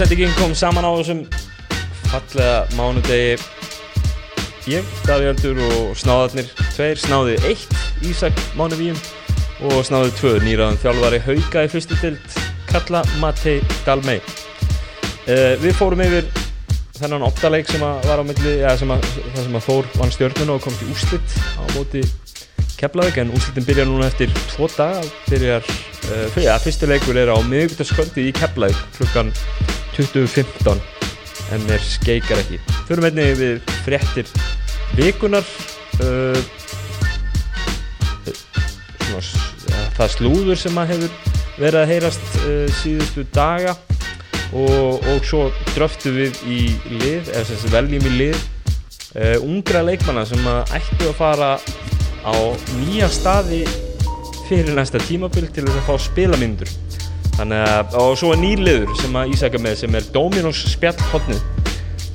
Aukastendingin kom saman á þessum fallega mánudegi. Ég, Daví Öldur og snáðarnir Tveir snáði eitt Ísak Mánuvíum og snáði tvö nýraðan þjálfari Hauka í fyrstu tild Kalla Matti Dalmei uh, Við fórum yfir þennan optaleik sem að var á milli eða sem að, það sem að Þór vann stjórnuna og komst í úslitt á móti Keflavík en úslitin byrjar núna eftir tvo daga byrjar, uh, fyrir, ja, fyrstu leikur er á miðugutaskvöldi í Keflavík klukkan 20.15. En er skeikar ekki. Fyrir meðni við fréttir vikunar uh, svona, það slúður sem að hefur verið að heyrast uh, síðustu daga. Og, og svo dröftu við í lið eða sem veljum í lið uh, ungra leikmanna sem að ættu að fara á nýja staði fyrir næsta tímabil til að fá spilamyndur þannig að, og svo er nýliður sem að Ísaka með sem er Dominos spjallhotnið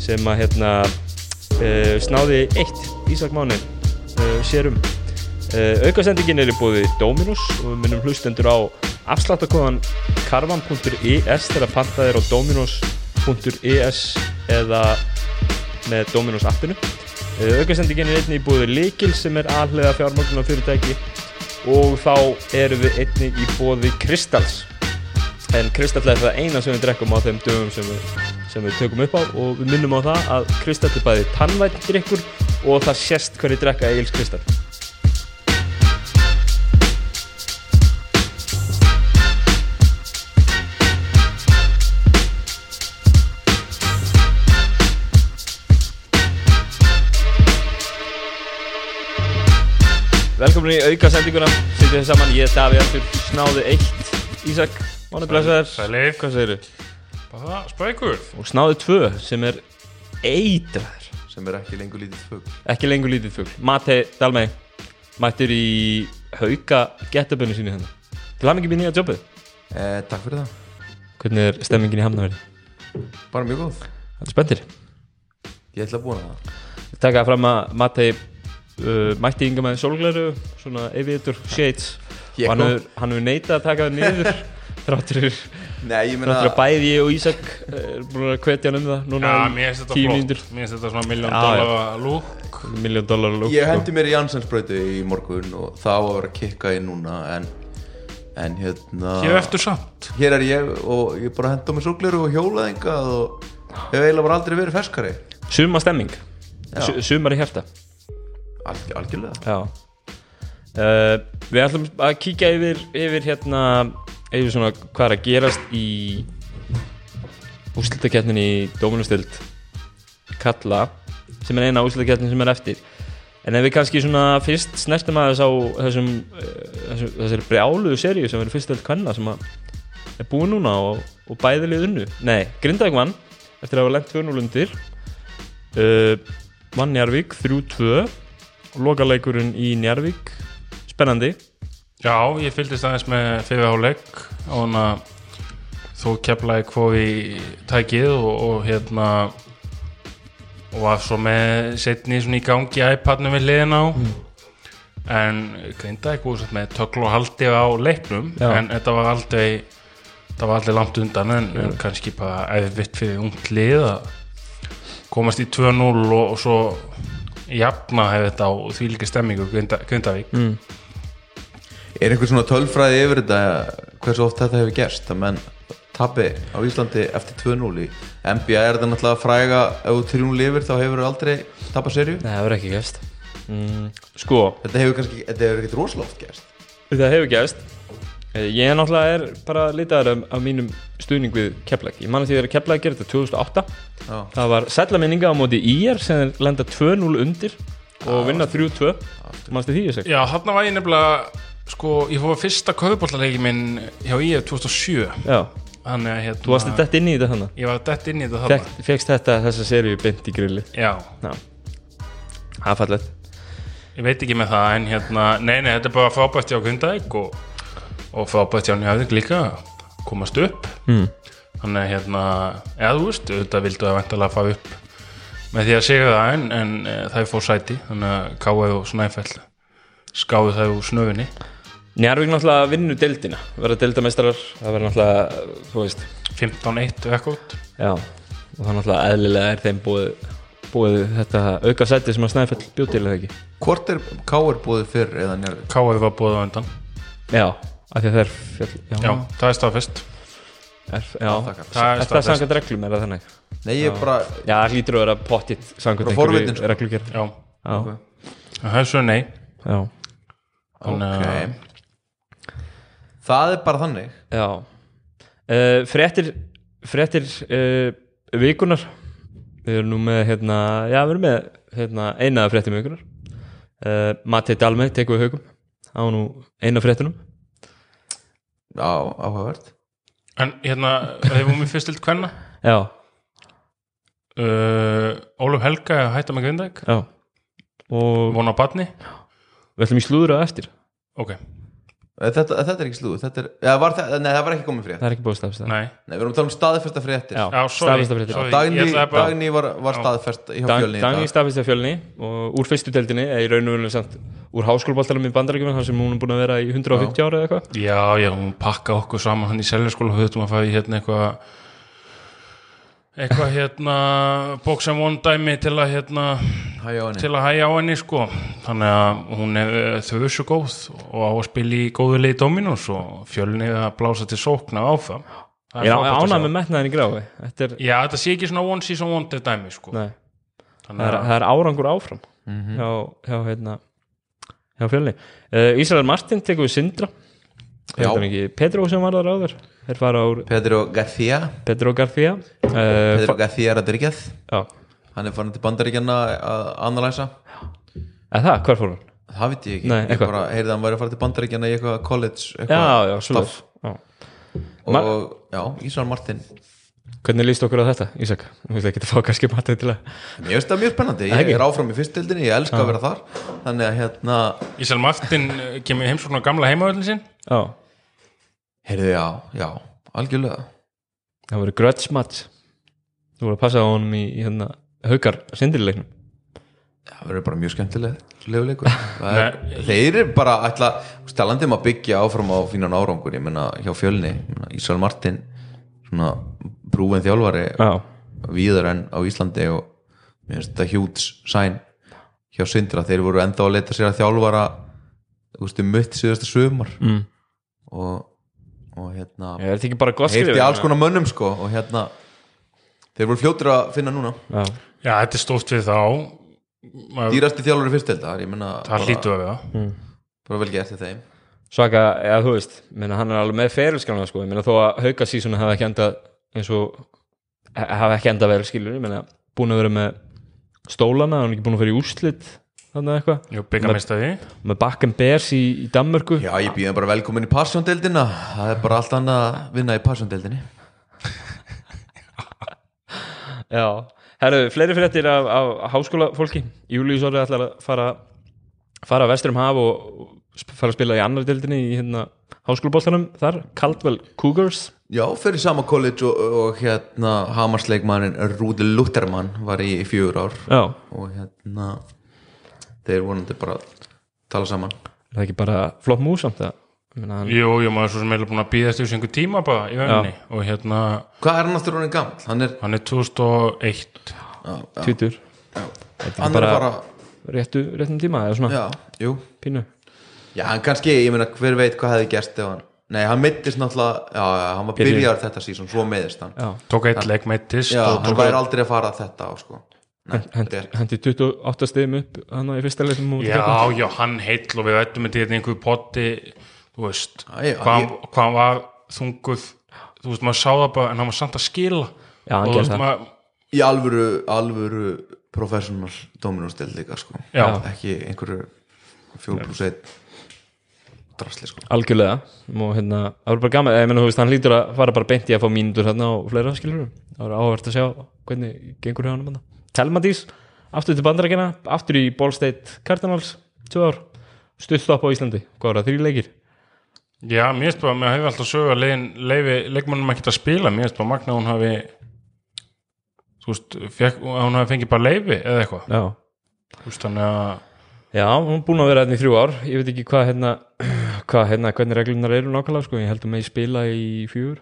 sem að hérna uh, snáði eitt Ísak Máni uh, sérum. Uh, aukasendingin er í búði Dominos og við minnum hlustendur á afsláttakóðan karvan.is þegar pantað er á dominos.is eða með Dominos appinu. Aukasendingin er einni í búði Likil sem er allega fjármögnunar fyrirtæki og þá erum við einni í búði Kristals en Kristall er það eina sem við drekkum á þeim dögum sem við, sem við tökum upp á og við minnum á það að Kristall er bæði tannvætt drikkur og það sést hverju drekka Egil's Kristall Velkomin í auka sendinguna Sittum þið saman, ég er Daví Artur Snáði eitt. Ísak, mánu blessaðar Sælir. Hvað segirðu? Bara spækur. Og snáði tvö sem er eitraður. Sem er ekki lengur lítið fugg Ekki lengur lítið fugl. Mate Dalmei Mættur í hauka getabunni sínu hérna. Til hann ekki við nýja jobbið. Eh, Takk fyrir það, Hvernig er stemmingin í hamnaverði? bara mjög góð. Það er spenntir? Ég ætla að búna það. Taka fram að Mate uh, mætti yngar með sólgleru Svona aviator shades. Ég Og hann hefur neitað að taka það niður Þráttur Nei, ég meina Þráttur að bæði ég og Ísak uh, er búin að hvetja hann um það. Núna Já, í mér finnst þetta tíu flott. mínútur. Mér finnst þetta svona miljón dólar lúk Miljón dólar lúk Ég hendi mér í Jansensbrautu í morgun og það á að vera að kikka inn núna en, en hérna Hér eftir samt. Hér er ég og ég bara henda mér súkleru og hjólaðingað og hef eiginlega bara aldrei verið ferskari. Suma stemming. Sumar í hjarta. Alg, Algjörlega. Já. Uh, Við ætlum að kíkja yfir, yfir hérna yfir svona hvað er að gerast í úrslitakeppnin í Dómunastild Kalla sem er eina úrslitakeppnin sem er eftir. En ef við kannski svona fyrst snertum aðeins á þessum, uh, þessum þessari brjáluðu seríu sem verður fyrstöld kvenna sem að er búin núna og, og bæðilið unnu. Nei, Grindavík vann eftir að hafa lengt 2-0 undir. Uh, vann Njarvík 3-2 og lokaleikurinn í Njarvík spennandi Já, ég fylgdist aðeins með áleik og hann að þú keflaði hvað í tækið og, og hérna og var svo með setni í gangi iPadnum við liðin á en grindaði úr með töklu og haldi á leiknum Já. en þetta var aldrei það var aldrei langt undan en, en kannski bara eðvitt fyrir ungt lið að komast í 2-0 og, og svo jafna hefði þetta á því líka stemmingu Grinda, Grindavík mm. Er einhver svona tölfræði yfir þetta hversu oft þetta hefur gerst að menn tapi á Íslandi eftir 2-0 í NBA er þetta náttúrulega fræga ef þú 3-0 lifir þá hefur þú aldrei tapað serju Nei, það verður ekki gæst mm. Sko, Þetta hefur kannski, þetta hefur ekkert rosalega oft gerst. Það hefur gæst Ég er náttúrulega er bara litaður af, af mínum stuðning við Keflæk Ég man að því að Keflæk gerði þetta 2008 Já, Það var sætla minninga á móti IR sem þeir lenda 2-0 undir og vinna 3-2 Manstu því ég seg? Já, hann var ég nefnilega sko, ég fór fyrsta kaupbóllalegi minn hjá IF 2007 Já, Þannig að hérna þú varst þetta inn í þetta þannig Ég var dett inn í þetta þarna. Fekk, Fekst þetta þessa seríu beint í grilli Já, Já, það er fallegt ég veit ekki með það en hérna, nei, nei, þetta er bara frábært hjá Grindavík og, og frábært hjá Njáðvík líka að komast upp. Mm. Þannig að hérna, eða þú veist, auðvitað vildu að væntalega fara upp með því að segja það en, en e, það er fór sæti þannig að Káði og Snæfell skáðu það úr snöfinni Njarvík náttúrulega vinnur deildina verða deildameistarar, það verður náttúrulega þú veist, 15-1 og út já og það náttúrulega eðlilega er þeim búið, búið þetta auka sæti sem að til eða ekki? Hvort er K.R. búið fyrr eða njörg? Káði var búið á undan. Já, af því að það er fjall, já, Já, það er staðfest. Er, já. þakkar. Það er það staðfest. samkvæmt reglum, er það þannig? Nei, ég bara Já, það hlýtur að vera pottitt einhverju sko. reglugerð. Já, Já, það er svo nei. Já, Þannig að Ok Það er bara þannig. Já. Uh, Fréttir Fréttir uh, vikunar Við erum nú með hérna, já við erum með hérna, eina fréttum vikunar uh, Matti Dalmei tekur við haugum var nú eina af fréttunum. Já, áhugavert. En hérna, hefum við fyrst til kvenna? Já, uh, Óluf Helga er að hætta með Grindag já. Og Vona á batni við ætlum í slúður á eftir. Ok, Eh, Þetta, þetta er ekki slúð Þetta er, ja, var það, Nei, það var ekki komið frétt. Það er ekki búið stafst nei. Nei, við erum að tala um staðfesta fréttir. Já, staðfesta fréttir. bara- Dagný var, var staðfest fjölni í Dagný dag. staðfist af fjölni og úr fyrstu deildinni eða í raun og samt úr háskólaboltarum í bandarækjum þar sem hún er búin að vera í 150 ára eða eitthvað. Já, já, hún pakka okkur saman hann í seljaskóla og höfðum að í hérna eitthvað eitthvað hérna bóks and one dæmi til að hérna já, til að hæja á henni sko. Þannig að hún er þau er svo góð og á að spila í góðu leið Dominos og fjölni að blása til sókna áfram Það. Er ánað sjá. með metnaðin í gráfi Þetta er, Já, þetta sé ekki svona one season wonder dæmi sko. Nei, það þannig er, að það er árangur áfram hjá, hjá, hérna, hjá fjölni. Uh, Ísrael Martin tekur við Sindra Já. Þetta er ekki Pedro sem var þar áður? Þeir fara úr Pedro García. Pedro García. Uh, Pedro García Rodríguez. Já, Hann er farin til bandaríkjana að analæsa eða það, hver fór hann? Það veit ég ekki. Nei, Ég bara heyrði að hann væri að fara til bandaríkjana í eitthvað college Já, eitthvað já, svolítið Ma- Og já, Ísrael Martin. Hvernig líst okkur á þetta, Ísak? Þú veist ekki að fá kannski matið til að Mér finnst það mjög spennandi. Það Ég er áfram í fyrstildinni, ég elska að vera þar. Þannig að hérna Ísal Martin eh, kemur heimsókn á gamla heimavöldin sin Já, Heyrði, já, já, algjörlega. Það voru grudge match. Þú voru að passa á honum í, í hérna haukar sindirileiknum Það verður bara mjög skemmtileg er, Þeir eru bara ætla Stalandi um að byggja áfram á fínan árangur Ég meina hjá fjölni ég meina, Ísrael Martin Svona brúin þjálfari Já, Víðar enn á Íslandi Og mér finnst þetta hjúts sæn Hjá Sindra, þeir voru enda að leita sér að þjálfara veist, um síðasta sumar. Mm. Og, og hérna ég er þetta ekki bara gott Heyrti alls konar mönnum sko Og hérna Þeir voru fljótur að finna núna. Já, Já, þetta er stórt við þá. Dýrasti þjálfari fyrstildar Ég meina Það hlýtu að vera. Bara vel gert þeim. Svaka, eða þú veist menna, hann er alveg með ferilskrána sko, ég meina þó að hauka sísonu hafa ekki endað eins og hafa ekki endað vel skilur, ég meina búin að vera með stólana, hann er ekki búin að vera í úrslit þannig eitthvað, Jú, byggamestæði með Bakken Bears í, í Danmörku. Já, ég býðum bara velkomin í Passion-deildina. Það er bara allt annað að vinna í Passion-deildinni. Já, herru, fleiri fréttir af, af háskóla fólki Július orðið ætlar að fara fara vestur um haf og, fara að spila í annar deildinni í hérna háskólaboltanum þar, Caldwell Cougars. Já, fyrir sama college og, og hérna Hamarsleikmannin Rúdi Luthermann var í fjögur ár. Já, og hérna þeir vonandi bara tala saman. Er það ekki bara flott mús samt að ég meina, hann, Jú, jú, maður er svo sem eiginlega búin að býða eftir þessu einhver tíma bara í venni og hérna, Hvað er hann aftur honum gamall? Hann er, hann er 2001 já, já, tvítur. Hann er bara- réttu, réttum tíma eða svona? Já, jú. Pínu. Já, hann kannski, ég meina, hver veit hvað hefði gerst ef hann Nei, hann mittist náttúrulega Já, já, hann var byrjar þetta sísón, svo meðist hann. Já, tók eitt leik meittist Já, og hann tók væri aldrei að fara þetta á, sko hendi, rétt. hendi 28 stegum upp hann í fyrsta leik sem hún Já, já, hann heill og við ættum með þetta einhver potti þú veist, hvað, hann var þunguð, þú veist, maður sá það bara en hann var samt að skila Já, hann og þú gerði veist, það. maður, Í alvöru, alvöru professional dominustil líka, sko já, Ekki einhverju 4 pluss 1 drasli, sko algjörlega og hérna, það var bara gaman ég meina, þú veist, hann lítur að fara bara beint í að fá mínútur hérna og fleira skilur það var áhvert að sjá hvernig gengur hjá hann hérna. Telmadís, aftur til bandarækina aftur í Ball State Cardinals tvö ár, stuttstopp á Íslandi hvað var það, þrý leikir? já, mér finnst bara, mér hefði alltaf sögð að leiðin, leifi, leikmannum ekki að spila, mér finnst bara magna að hún hafi þú veist, fekk, hún hafi fengið bara leifi eða eitthvað, Já, þú veist, þannig að Já, hún er búin að vera hérna í þrjú ár. Ég veit ekki hvað hérna hvað, hérna, hvernig reglunar eru nákvæmlega sko, ég held að með spila í fjúr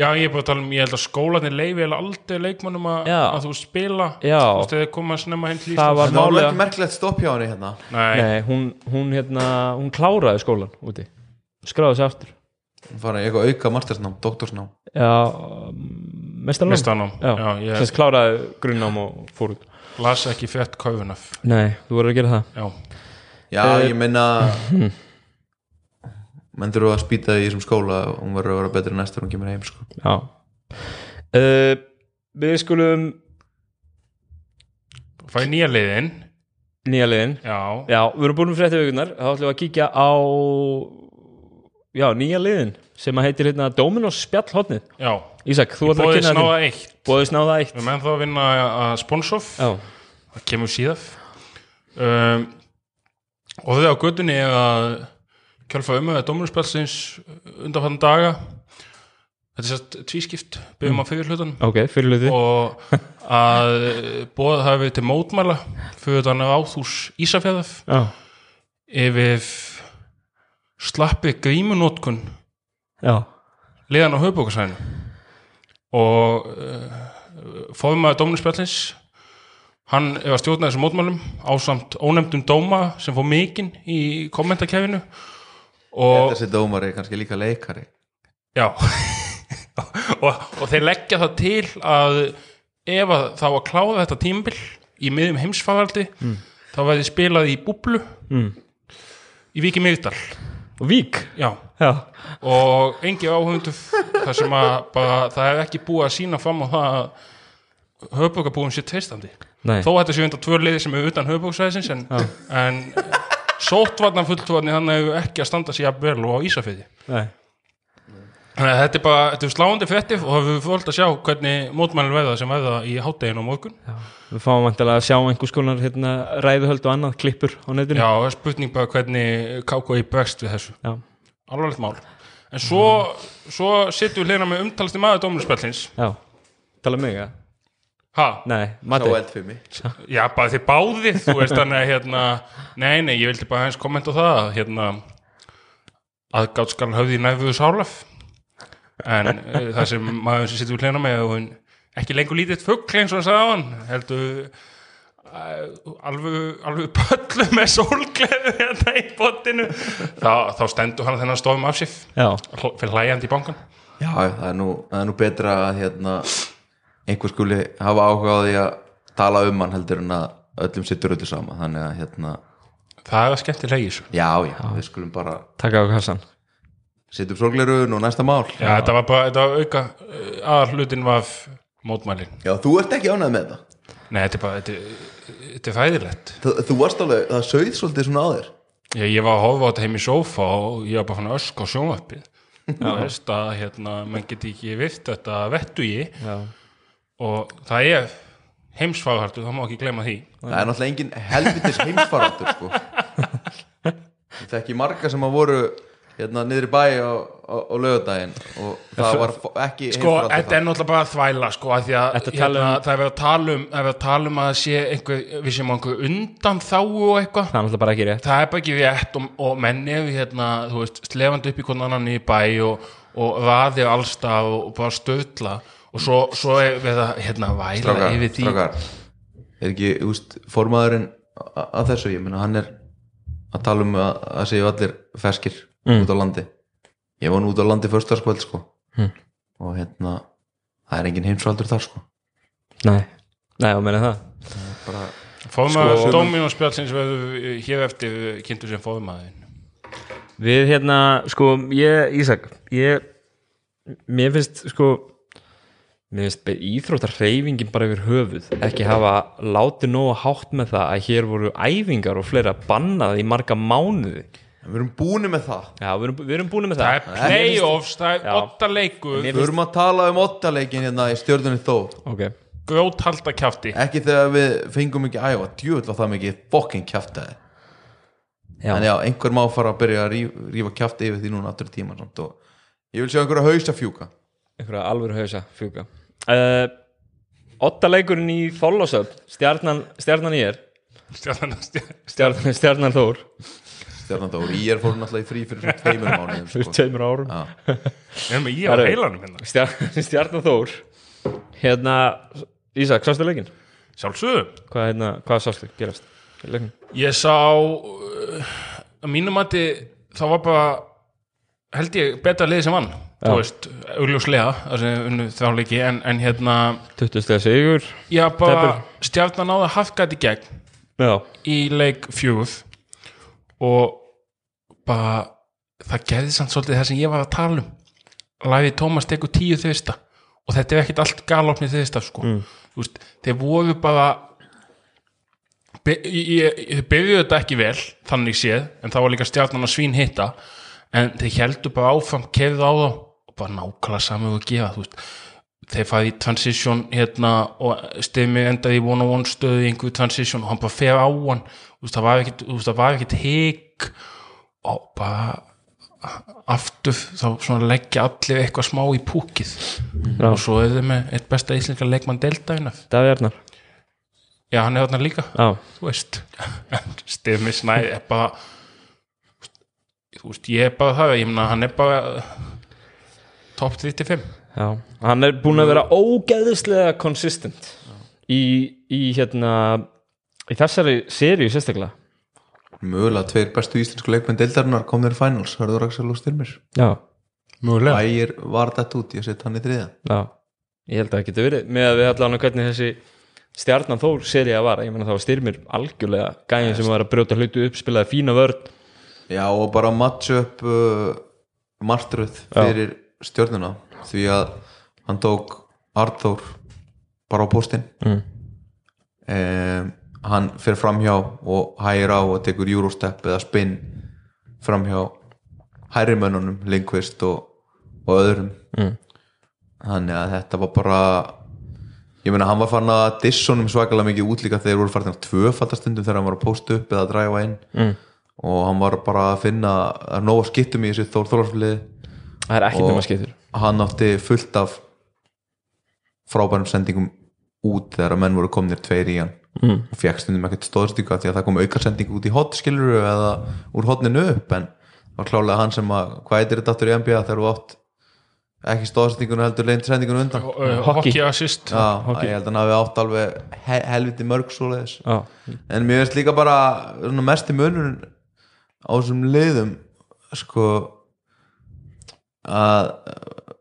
Já, ég er bara að tala um, ég held að skólanir leifi eða aldrei leikmannum að, Já. að þú spila. Já. Þú veist, þegar koma að snemma heim til Það Íslands. var það var málega- ekki merkilegt stopp hjá henni hérna. Nei, Nei, hún, hún, hérna, hún kláraði skólan úti. Skráði sig aftur. Hún fara í eitthvað auka mastersnám, doktorsnám. Já, mestarnám mistanám Já, Já, ég sem kláraði grunnám og fór út. Las ekki fett kaufunaf Nei, þú voru að gera það. Já, Já, Eh, ég meina menn þurfa að spýta í þessum skóla og hún verður að vera betri næst þegar hún kemur heim sko. Já. Uh, Við skulum fæ nýja liðin. Nýja liðin. Já, Já, við erum búin með frétti vikunar þá ætlum við að kíkja á já, nýja liðin sem að heitir hérna Dominos spjallhotnið já. Ísak, þú ætlar að kynna eitt. Bóðið snáða eitt. Við menn þá að vinna að sponsof Já, það kemur síðan um, og þau á göttunni er að kjálfa um að dómurspjálsins undanfann daga. Þetta er sérst tvískipt. Byggjum á fyrir hlutan ok, fyrir hluti og að bóða hafi til mótmæla fyrir þannig áþús Ísafjæðaf Já, yfir slappi grímunótkun já, liðan á höfbókarsæðinu og uh, fóðmaður dómurspjallins hann er að stjórna þessum mótmælum ásamt ónefndum dóma sem fór mikinn í kommentarkefinu og þessi dómari er kannski líka leikari. Já. Og, og þeir leggja það til að ef að þá að kláða þetta tímabil í miðjum heimsfaraldi þá verði spilað í búblu mm. í Viki Mýrdal. Og Vík? Já. Já, og engi áhundu þar sem að bara, það er ekki búið að sína fram á það að höfbókabúum sé treystandi. Nei. Þó þetta sé undan tvö liði sem er utan höfbóksæðisins en, en sótvarnan fulltvarni hann hefur ekki að standa sér jafnvel og á Ísafeyði þannig að þetta er bara, þetta er sláandi fréttif og við fórum að sjá hvernig mótmælinn verða sem verða í hátteginu á morgun. Já. Við fáum vantilega að sjá einhvers konar hérna, ræðuhöld og annað klippur á netinu. Já, það er spurning bara hvernig KKI bregst við þessu. Alvarlegt mál. En svo, svo sittum við hlýna með umtalasti maður dómurspjallins já. Tala um mig, já ha, Nei, Sá Mati eldfimi. Já, bara þið báðið, þú veist þannig að hérna, nei, nei, ég vildi bara eins kommenta á það að hérna höfði í næfuðu sálaf en uh, það sem maður sem sittur við hlena með og hún ekki lengur lítið fugl eins og hann sagði á hann heldur uh, alveg, alveg pöllu með sólgleðu hérna í botinu þá, þá stendur hann þennan stofum af sér Já, fyrir hlæjandi í bankan Já, það er nú, það er nú betra að hérna, einhver skuli hafa áhuga á því að tala um hann heldur en að öllum sittur öllu sama þannig að hérna, það er skemmtilega í þessu. Já, já, við skulum bara taka á kassan. setja upp sorgleirun og næsta mál. Já, þetta var bara, þetta var auka aðal hlutin var mótmælin. Já, þú ert ekki ánægð með það. Nei, þetta er bara, þetta, þetta er fæðilegt Þú, þú varst alveg, það sögð svolítið svona á þér. Já, ég var að horfa á þetta heim í sófa og ég var bara fann að ösk á sjónvarpið. Þú veist að hérna, menn geti ekki vift þetta vettu ég Já, og það er heimsfaghartu, það má ekki gleyma því. Það er náttúrulega engin helvitis heimsfaraldur sko. Það er ekki marga sem að voru hérna niður í bæ á lögadaginn og það var ekki Sko, heimsfaraldur þetta er náttúrulega bara að þvæla sko, að því að Þetta hérna, um- það er verið að tala um, er að tala um að sé einhver, við séum einhver undan þá og eitthvað. Það er náttúrulega bara ekki rétt. Það er bara ekki rétt og, og menn er hérna, þú veist, slefandi upp í konan annan í bæ og, og raðir allstað og, og bara stöðla og svo, svo er við að hérna væla Strákar, yfir því. strákar. Er ekki, þú veist, formaðurinn a- að þessu, ég meina hann er að tala um að, að séu allir ferskir Mm. út á landi. Ég var nú út á landi föstaskvöld sko. Mm. og hérna það er engin heimsfaraldur þar sko. Nei, nei, og meina það. Bara, Fóðmaður Sko- sko, Dóminóspjálsins verður hér eftir kynntu sem fóðmaðurinn Við hérna, sko, ég, Ísak ég, mér finnst sko íþróttar hreyfingin bara yfir höfuð ekki hafa látið nógu hátt með það að hér voru æfingar og fleira bannað í marga mánuði. Við erum búin með það. Já, við erum, við erum búin með Það það. er play-offs, það er leikur Mér- Við erum að tala um ottaleikin hérna í stjörnunni þó. Ok, gróthalda kjafti. Ekki þegar við fengum ekki æfa djúvill var það mikið kjaftaði. Já, en já, einhver má fara að byrja að rífa, rífa kjafti yfir því núna aftur og ég vil sjá einhverja hausa fjúka einhverja alvöru hausa fjúka uh, Otta leikurinn í Þollásöf stjarnan, stjarnan í er Stjarnan- stjarnan- stjarnan, stjarnan Þór Stjarnan Þór, ég er fórum alltaf í frí fyrir svona tveimur mánuðum fyrir sko. tveimur árum erum í á heilanum hérna Stjar- Stjarnan Þór hérna, Ísak, sástu leikinn? Sjálfsögðu Hvað, hérna, hvað sástu gerast? í leiknum? Ég sá uh, að mínum mati þá var bara held ég betra liði sem vann. Þú veist, augljóslega þá leiki en, en hérna 20 steg sigur. Já bara stjarnan náði hafgæti gegn Já, í leik fjöguð og bara það gerði samt svolítið það sem ég var að tala um. Læði Tómas tekur tíu þvista og þetta er ekkit allt galopnið þvista sko. mm. veist, þeir voru bara Be- ég, byrjuðu þetta ekki vel þannig séð, en það var líka stjarnan að svín hitta en þeir heldur bara áfram kerðu á þá bara nákvæmlega saman og gefa þú veist. Þeir í transition hérna og stefmi endaði í one-on-one stöðu í einhverju transition og hann bara fer á hann. Veist, það var var ekkit hik. Og bara aftur þá svona leggja allir eitthvað smá í púkið Já. og svo er þið með eitt besta íslenska leikmann deltaðina Daví Arnar. Já, hann er þarna líka. Stefmi snæði er bara þú veist, ég er bara það ég meina, hann er bara top 35 já. Hann er búin að vera ógeðislega consistent í, í hérna í þessari seríu sérstaklega. Mögulega tveir bestu íslensku leikmenn deildarinnar komnir í finals, Hörður Axel og Styrmir. Já, mögulega. Ægir var þetta út, ég set hann í þriða já. Ég held að það geti verið með að við allan hvernig þessi stjarnan þór seríu var. Ég menna það var styrmir algjörlega gæðin sem var að brjóta hlutu upp, spilaði fína vörn. Já, og bara match up uh, martröð fyrir stjörnuna því að hann tók Arþór bara á póstinn mm. um, hann fer framhjá og hægir á og tekur Eurostep eða spinn framhjá hægri mönnunum, Lindqvist og, og öðrum Mm. þannig að þetta var bara ég meina hann var farin að dissonum svakalega mikið út líka þegar voru farin að tvöfaldastundum þegar hann var að posta upp eða að dræfa inn Mm. og hann var bara að finna að nóg að skiptum í þessu Þór Þólarsflið Það er ekki Og- nema skiptur hann átti fullt af frábærum sendingum út þegar að menn voru komnir tveir í hann mm. og fekk stundum ekkert stóðstíka því að það kom aukasending út í hot skiluru eða úr hotninu upp en það var klálega hann sem að hvað er þetta aftur í NBA þegar þú átt ekki stóðsendingun heldur leint sendingun undan uh, Hockey. assist Já, hockey. ég held að hann hafi átt alveg he helviti mörg svoleiðis Já, en mér finnst líka bara svona, mesti munur á þessum liðum sko að uh,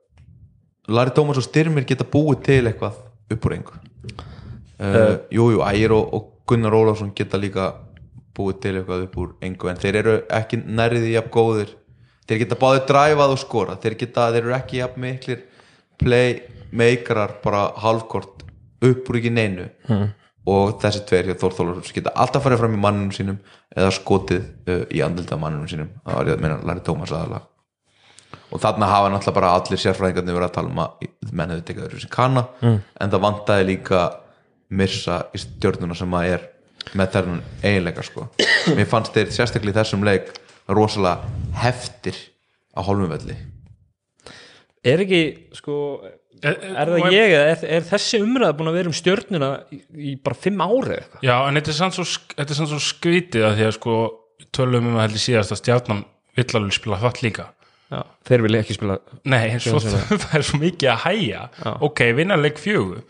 Lari Tómas og Styrmir geta búið til eitthvað upp úr engu. Uh, Jú, jú, Ægir og, og Gunnar Ólafsson geta líka búið til eitthvað upp úr engu en þeir eru ekki nærriði jafn góðir. Þeir geta báðið dræfað og skora þeir, geta, þeir eru ekki jafn miklir playmakerar bara halvkort upp úr ekki neinu. Hmm. og þessi tveir hjá Þór Þólarsson geta alltaf farið fram í mannunum sínum eða skotið uh, í andilda mannunum sínum. Það var ég að meina Lari Tómas aðalega og þarna hafa náttúrulega bara allir sérfræðingarnir verið að tala um að menn hefur tekið öðru sem kanna. Mm. en það vantaði líka Mirsa í stjórnuna sem að er með þennan eiginleika sko. Mér fannst þeir sérstaklega í þessum leik rosalega heftir á hólmumvelli er ekki sko Er- er það ég eða er, er þessi umræða búin að vera um stjörnuna í, í bara fimm ári eða eitthvað? Já, en þetta er samt svo, sk- þetta er samt svo skrítið að því að sko tölum um að heldur síðast að stjarnan vill alveg spila það líka Já, þeir vilja ekki spila Nei, en svo það er svo mikið að hæja Já. ok, vinna leik fjögu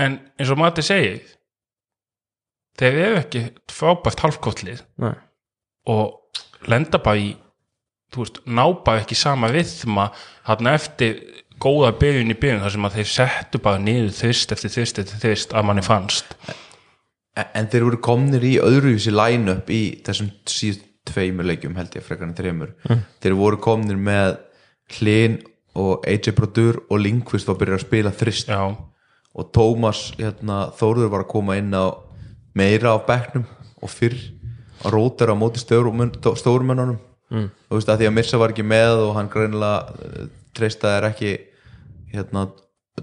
en eins og Mati segir þeir eru ekki frábært halfkottlið Nei. og lenda bara í þú veist, ná bara ekki sama rithma þarna eftir góða byrjun í byrjun þar sem að þeir settu bara niður þvist eftir þvist eftir þvist að manni fannst. En, en þeir voru komnir í öðruvísi line-up í þessum síðust tveimur leikjum held ég frekar en þreimur mm. þeir voru komnir með Hlyn og AJ Brodur og Lindqvist var að byrja að spila þrist Já, og Tómas hérna, Þórður var að koma inn á meira á bekknum og fyrr að rótara á móti stórumennunum mm. og þú veist að því að Mirsa var ekki með og hann greinilega uh, treysta þær ekki hérna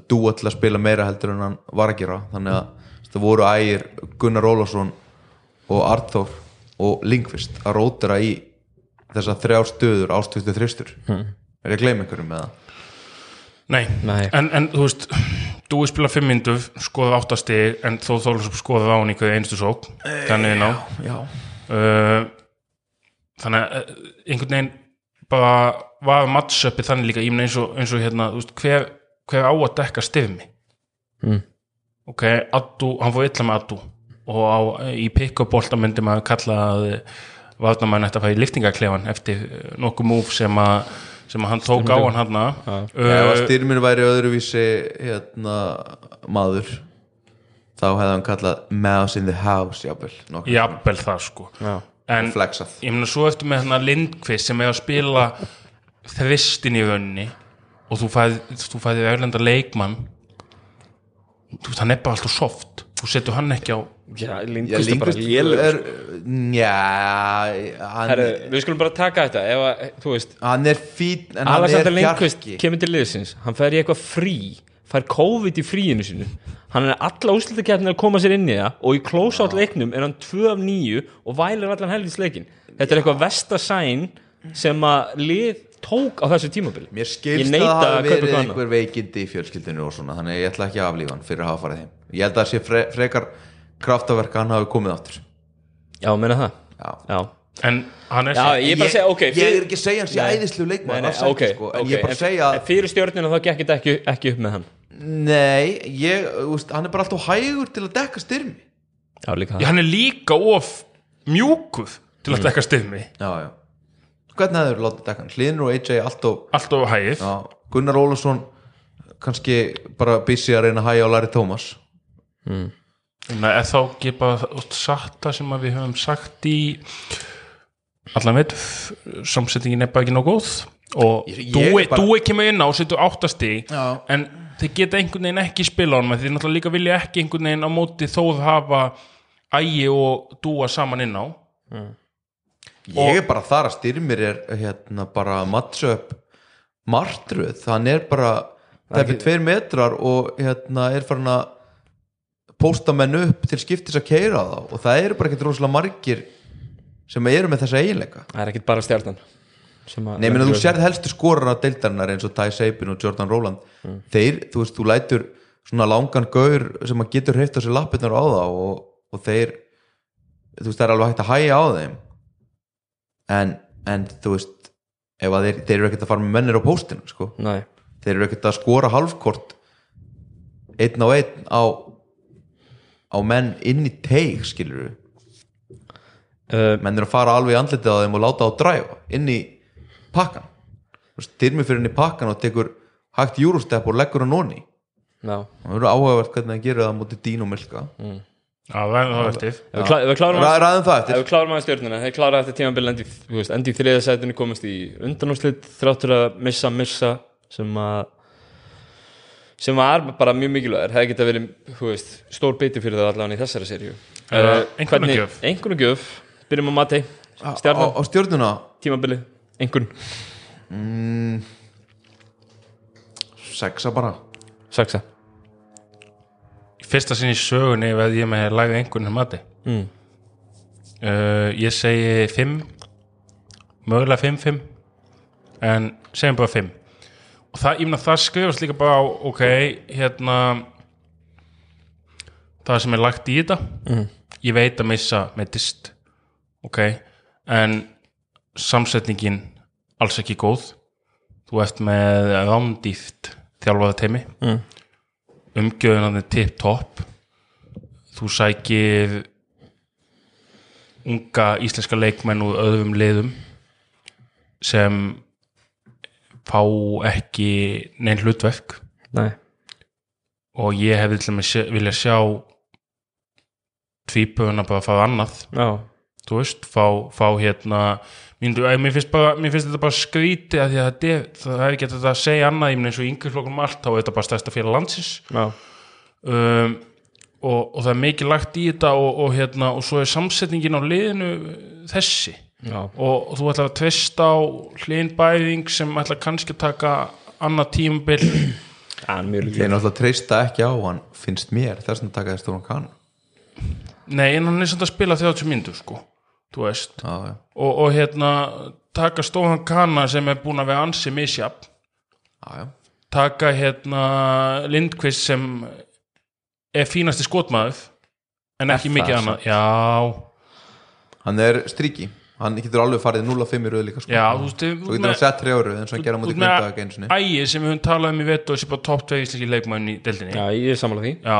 dúa til að spila meira heldur en hann var að gera. Þannig að það voru ægir Gunnar Ólafsson og Arþór og Lindqvist að rótara í þessar þrjár stöður ástöðstu þristur. Mm. er ég að gleyma einhverjum með það nei, Nei. En, en þú veist Dúi spila fimm myndu, skoða áttastig en þó þóla svo skoða á hann í hverju einstu sók þannig ná. já, uh, þannig að eh, einhvern veginn bara var matchupi þannig líka meina eins og, eins og hérna þú veist, hver, hver á að dekka stifmi Mm. ok, Addu, hann fór illa með Addu og á, í pick-up bolta myndi maður kalla að varnamann ætti að fara í liftingaklefan eftir nokkuð múf sem að sem að hann tók á hann hann ef að styrminn væri öðruvísi hérna maður þá hefði hann kallað mouse in the house jafnvel, jafnvel það sko. Já. en flexað. ég meina svo eftir með hérna Lindqvist sem er að spila þristin í vönni og þú fæði, þú fæði erlenda leikmann. Þú veist, hann er bara alltaf soft þú setur hann ekki á Já, Já, Lindqvist er bara lélugur er já, hann, Herru, Við skulum bara taka þetta ef að, þú veist, hann er fín en hann Alexander er Lindqvist hjarki kemur til liðsins, hann fær í eitthvað frí fær COVID í fríinu sínu. Hann er alla úslitakefnir að koma sér inn í það og í close-out leiknum er hann 2 af 9 og vælir allan helgis leikin þetta er eitthvað vestasæn sem að lið tók á þessu tímabili. Mér Ég skilst að það að hafi verið einhver veikindi í fjölskyldinu og svona þannig ég ætla ekki að aflífa hann fyrir að hafa farið heim. Ég held að það sé fre frekar kraftaverk að hann hafi komið áttur Já, meina það. Já, Já, en hann er Já, ég bara að segja, ok Ég fyrir- er ekki að segja sé Nei. æðislu leikmann nei, alls ekki, ok, sko, en ég er bara að segja en fyrir stjórnina þá gekk þetta ekki, ekki upp með hann. Nei, ég, úst, hann er bara alltaf hægur til að dekka styrmi. Já, líka Já, hann er líka of mjúkuð til að dekka stifmi Já, já Hvernig hefur látið dekka hann? Hlinur og AJ allt of hægir. Gunnar Ólafsson kannski bara busy að reyna að hæja á Larry Thomas. Nei, er þá ekki bara þú veist, satt það sem við höfum sagt í allan veit samsettingin er bara ekki nóg góð. Og Ég- ég er bara- Dúi kemur inn á og setur áttasti Já. en þeir geta einhvern veginn ekki spila á hann þeir náttúrulega líka vilja ekki einhvern veginn á móti þó að hafa ægi og Dúa saman inn á Ég er bara þar að styrmir er hérna bara matchup martruð, hann er bara það er fyrir tveir metrar og hérna er farin að pósta menn upp til skiptis að keira þá. Og það eru bara ekkert rosalega margir sem eru með þessa eiginleika. Það er ekkit bara stjarnan sem að- Nei, menn að þú sérð helstu skorar að deildarinnar eins og Ty Sabin og Jordan Rowland. Þeir, þú veist, þú lætur svona langan gaur sem að getur hreift á sér lappirnar á það og, og þeir þú veist, það er alveg hægt að hæja á þeim en, en þú veist að þeir, þeir eru ekkert að fara með mennir á póstinu sko. Þeir eru ekkert að skora halfkort einn á einn á á menn inn í teig skilur uh, menn eru að fara alveg í andlitið á þeim og láta á dræfa inn í pakkan styrmi fyrir inn í pakkan og tekur hægt júrústepp og leggur hann onni og það eru áhugavert hvernig hann gerir það mútið Dino Milka. Já, það er það eftir. Ef ef ræðum það Ef eftir við klárum að stjórnina, þeir klára eftir tímabili endi, þú veist, endi í þriða sætinu komast í undanúslit þráttur að missa, missa sem að sem var bara mjög mikilvægur. Hefði geta verið, þú veist, stór biti fyrir það allavega í þessari seríu. Uh, einkunnagjöf. Einhvern gjöf, byrjum á Mati á, stjórnuna tímabili, einhvern. Sexa bara. Í fyrsta sinni í sögunni veð ég með lægði einhvern mati mm. uh, Ég segi 5 mögulega 5-5 en segjum bara 5 og það, ég meina það skrifast líka bara á ok, hérna það sem er lagt í þetta mm. ég veit að missa með dist ok, en samsetningin alls ekki góð þú ert með rándýft þjálfaða teimi Mm. Umgjöðun hann er tip-top þú sækir unga íslenska leikmenn úr öðrum liðum sem fá ekki neinn hlutverk. Nei, og ég hefði til að vilja sjá tvípöfuna bara fara annað. Já, þú veist, fá, fá hérna mér, finnst bara, mér finnst þetta bara skríti að því að þetta er, það er ekki þetta að segja annað ég meina eins og yngri flokkum allt, þá er þetta bara stærsta félag landsins. Já, um, og, og það er mikið lagt í þetta og, og hérna, og svo er samsetningin á liðinu þessi. Já. Og þú ætlar að tvista á hlinbæðing sem ætlar kannski að taka annað tímabil. Það mjög ég er náttúrulega treysta ekki á hann finnst mér, þess að taka þess stóran kann. Nei, en hann er samt að spila 30 myndur sko, þú veist. Já, já, og, og hérna taka stóðan kanna sem er búin að vera ansi misjafn. Já, já. taka hérna Lindqvist sem er fínasti skotmaður en ekki Er mikið annað. já, hann er stríki. Hann getur alveg farið 0-5 í röð líka sko. Já, þú veist, þú getur hann sett trjáru eins og hann gera mútið grindaðak einu sinni. Ægir sem við höfum talað um í vetu og sé bara topp 2 íslenski leikmann í deildinni. Já, ég er sammála því. Já,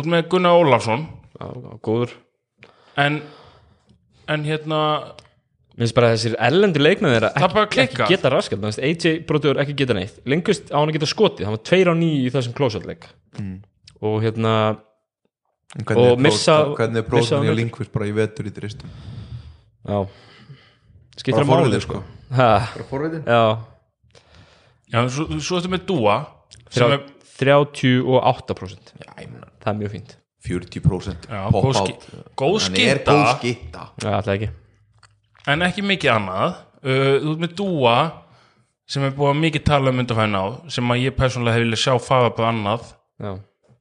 ert með Gunnar Ólafsson. Já, góður. En, en hérna Mér finnst bara að þessir erlendu leikmenn þeirra Það bara ekki, ekki geta raskat AJ Brotur ekki geta neitt. Lengust á hann að geta skotið, hann var 2 á 9 í þessum klósatleik Mm. og hérna hvernig og er missa- hvernig er í út. Linkvist bara í vetur í dristum já. Skiptir bara að máli forvitin sko. sko. Ha, bara forvitin já, Já, svo, svo ertu með Dúa sem er, 38% já, ég meina það er mjög fínt 40% Já, pop góð out ski- góð hann er skita. góð skita alltaf ekki. En ekki mikið annað. Uh, Þú ert með Dúa sem er búið að mikið tala um undanfæðin á sem að ég persónulega hef viljað sjá faða bara annað. Já,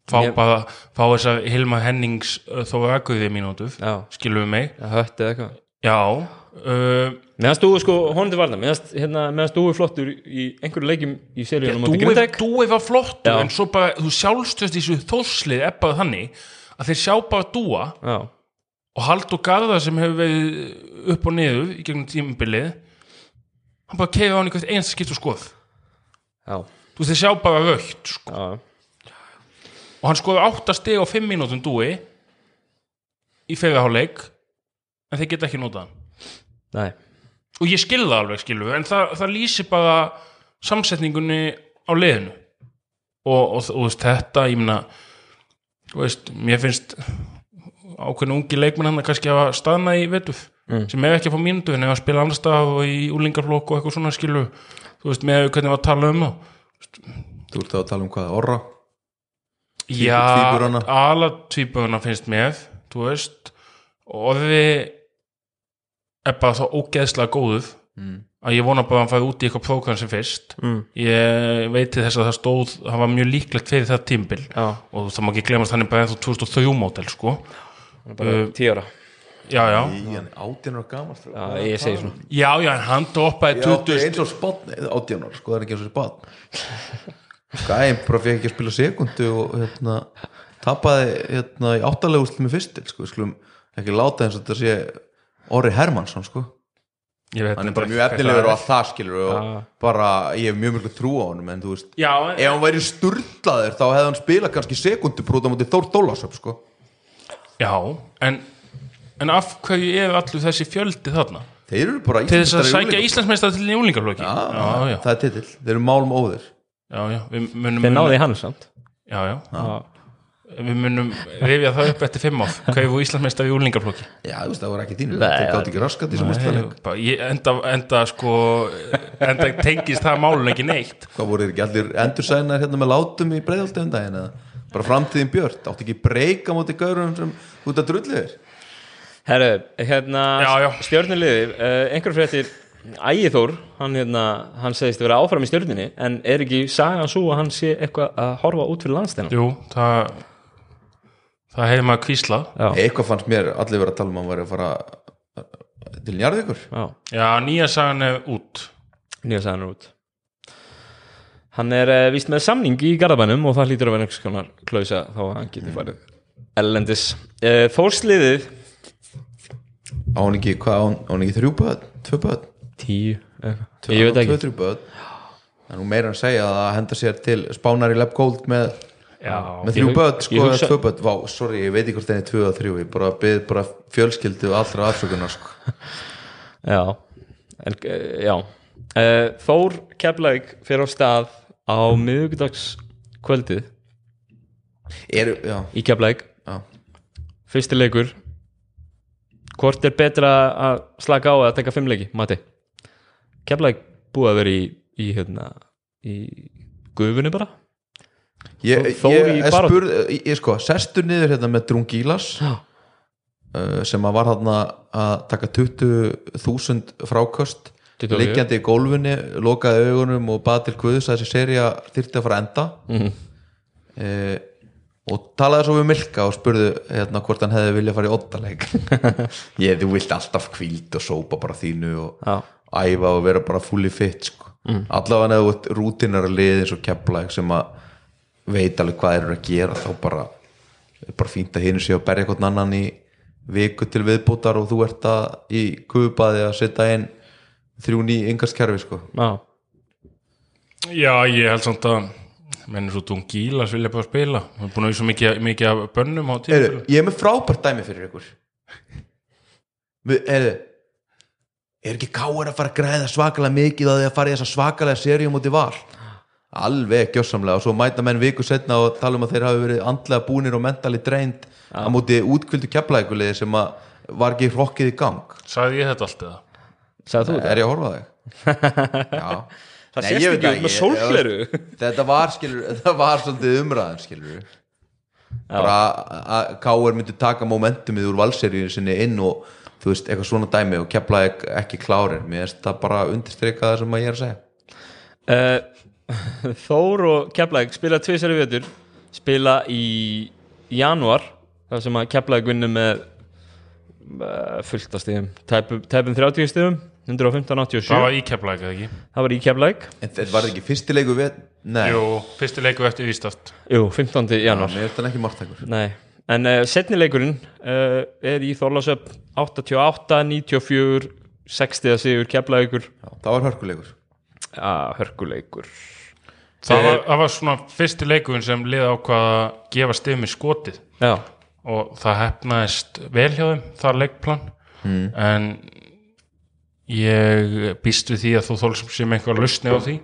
fá Ég- bara, fá þess að Hilma Hennings uh, þó aðguðið mínútuf já, skilur við mig? Já hött eða eitthvað. Já, uh, meðan stúi sko, honum til varna meðan hérna, stúi flottur í einhverju leikjum í seríunum Dúi var flottur Já. en svo bara, þú sjálfstöðst í þessu þórslið ebbaði þannig að þeir sjá bara Dúa já, og Haldur Garðar sem hefur verið upp og niður í gegnum tímabilið hann bara keiði á hann í hvert einasta skipt og skoð. Já, þú þeir sjá bara raukt sko. og hann skoði 8 stig á 5 mínútum Dúi í fyrirháleik en þeir geta ekki notað hann nei. Og ég skil það alveg skilur en það, það lýsir bara samsetningunni á liðinu. Og, og, og, veist, þetta ég veist, mér finnst ákveðin ungi leikmenn hann að kannski hafa staðna í vetuf Mm. sem ef ekki að fá mínútu en ef að spila annar stað og í úlingarflokk og eitthvað svona skilur þú veist, með hvernig var að tala um það þú ert að tala um hvað, orra? Já, tvíburana. ala tvíburana finnst mér þú veist. Og orði er bara þá ógeðslega góður mm. að ég vona bara að hann fæði út í eitthvað prógram sem fyrst. Mm. ég veit til þess að það stóð hann var mjög líklegt fyrir það tímbil já, og það má ekki glemast hann er bara ennþá 2003 mótel sko. Hann er bara Uh, 10 ára. Já, já, í átján ára gamalt já, ég segi svona. Já, já, hann droppaði Já, 20 eins og spotn, átján ára, sko, það er ekki eins og spotn Gæm bara fekk ekki að spila sekundu og hérna tapaði hérna í áttalegu úrslit með fyrstil, sko, við skulum ekki láta eins og þetta sé Orri Hermansson, sko. Ég veit hann er bara mjög efnilegur og allt það skilur og Já. bara, ég hef mjög mjög trú á honum en þú veist, já, en, ef hann væri sturlaður þá hefði hann spilað kannski sekundu brúta mútið Þór Dólasöp, sko. Já, en en af hverju er allur þessi fjöldi þarna? Þeir eru bara til þess að sækja. Íslandsmeistar til í úlingarflokki Já, já, já, það er titill, þeir eru málum óðir. Já, já, við munum þeir náði hann samt. Já, já, já, við munum rifja það upp eftir fimm áf hvað voru Íslandsmeistar í úlingarflokki Já, þú veist, það var ekki þínu, þeir gátt ekki raskat í ég, enda, enda sko enda tengist það málun ekki neitt. Hvað voru ekki allir endursænar hérna með látum í breiðaldi um daginn eða? Bara framtíðin björt, átti ekki breyka móti gaurum sem út að drulli þér? Herru, hérna stjörnuliðir, uh, einhver fréttir. Ægithór, hann hérna hann segist vera áfram í stjörnunni en er ekki sagan svo að hann sé eitthvað að horfa út fyrir landstæðan Jú, það það hefði maður kvíslað. Eitthvað fannst mér allir vera að tala um að hann væri að fara uh, til njarðvíkur. Já, Já, nýja sagan er út. Nýja sagan er út. Hann er uh, víst með samning í Garðabænum og það hlýtur að vera einhvers konar klausa þá að hann getur farið ellendis uh, Þórsliðið. Á hann ekki, ekki þrjú böð tvö böð, tíu, tvö, ég veit tvö, ekki. þrjú böð það er nú meira en að segja að henda sér til spánar í Lab Gold með, með þrjú ég sko, eða hugsa- tvö böð Vá, sorry, ég veit ekki hvort er tvö að þrjú ég bara byggð bara fjölskyldu allra afsökunar sko. Já, en, uh, já. Uh, Þór Keflæk fyrir á stað á miðugdags kvöldið er, já, í Keflæk fyrsti leikur. Hvort er betra að slaka á að taka fimm leiki, Mati? Keflæk búið að vera í, í hérna í gufunni bara Ég, ég, í ég, sko, sestur niður hérna með Drungilas Já, uh, sem að var hann að taka 20.000 frákost 24. liggjandi í gólfunni, lokaði augunum og baði til Guðs að þessi serja þyrfti að fara enda Mhm. uh, og talaði svo við Milka og spurði hérna hvort hann hefði viljað fara í oddaleik ég, þú vilt alltaf kvíld og sópa bara þínu og já, æfa og vera bara fully fit sko. mm. allavega neðu rútinar að liði eins og kepla sem að veit alveg hvað þeir eru að gera þá bara er bara fínt að hinu sé að berja hvern annan í viku til viðbútar og þú ert að í kubaði að setja inn þrjú ný yngaskerfi sko. Já, Já, ég held samt að menn svo Dungílas vilja bara spila. Það er búin að vera svo mikið, mikið af bönnum á tíma ég er með frábært dæmi fyrir ykkur. Heru, er ekki káir að fara að græða svakalega mikið að því að fara í þessa svakalega seríum út í val alveg gjössamlega og svo mæta menn viku setna og tala um að þeir hafi verið andlega búnir og mentali dreint á móti útkvöldu keflækuliði sem að var ekki hrokkið í gang Sagði ég þetta allt eða? sagði þú þetta? er ég að horfa þig? Já Það sést ekki með ekki. sólgleru þetta var skilur þetta var svolítið umræðan skilur bara að K.R. myndi taka momentumið úr valseríu sinni inn og þú veist, eitthvað svona dæmi og kepla ekki klárir, mér finnst það bara undirstreika það sem að ég er að segja uh, Þór og Keflæk spila tvisar í vetur. Spila í januar þar sem að Keflæk vinnur með uh, fullt af stíðum tæpum, tæpum 30 stíðum 115-87 Það var íkjaflæk eða ekki? það var í Keflæk en þetta var ekki fyrstileiku við nei, Jú, fyrsti leiku eftir vístast Jú, 15. Já, januar mér finnst það ekki margtækur Nei, en uh, setnileikurinn uh, er í Þorlásöp 88, 94 60 sigur Keflækur það var hörkuleikur að hörkuleikur. Það var, það var svona fyrsti leikurinn sem liða ákvað að gefa stifmi skotið. Já, og það hefnaðist vel hjá þeim það leikplan. Mm. en ég býst við því að þú þólsum sem einhver lausni á því.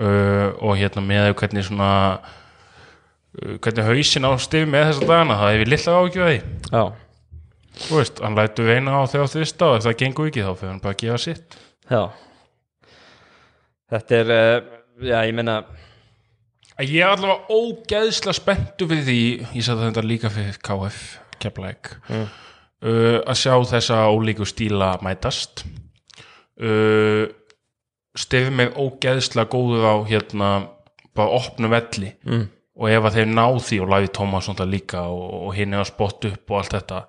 Uh, og hérna með hvernig svona uh, hvernig hausin á stifmi með þessa dagana það hefur lilla ágjörði því. Já, þú veist, hann lætu veina á þegar þvista og ef það gengur ekki þá fyrir hann bara að gefa sitt. Já Þetta er, uh, já, ég meina Ég er allavega ógeðslega spenntu fyrir því, ég sagði þetta líka fyrir KF, Keflæk uh, að sjá þessa ólíku stíla mætast. Uh, stefið mig ógeðslega góður á hérna bara opnu velli. Mm. og ef að þeir ná því og Læði Tómas líka og, og hinn er að spotta upp og allt þetta.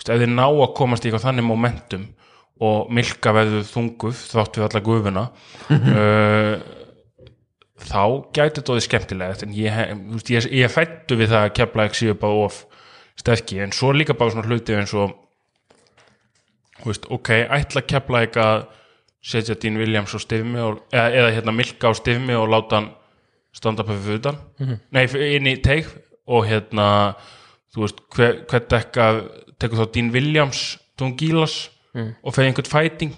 Ef þeir ná að komast í eitthvað þannig momentum og milka verður þunguð þátt við alla gufuna uh, þá gæti þetta orðið skemmtilegt. En ég, veist, ég, ég fættu við það að kepla ekki séu bara of sterki en svo líka bara svona hluti eins og veist, ok, ætla að kepla ekki að setja Dean Williams á stifmi og, eða, eða hérna milka á stifmi og láta hann standa upp fyrir utan. Nei, inn í teig og hérna þú veist, hver, hver dekka tekur þá Dean Williams Dungilas og fer einhvern fighting.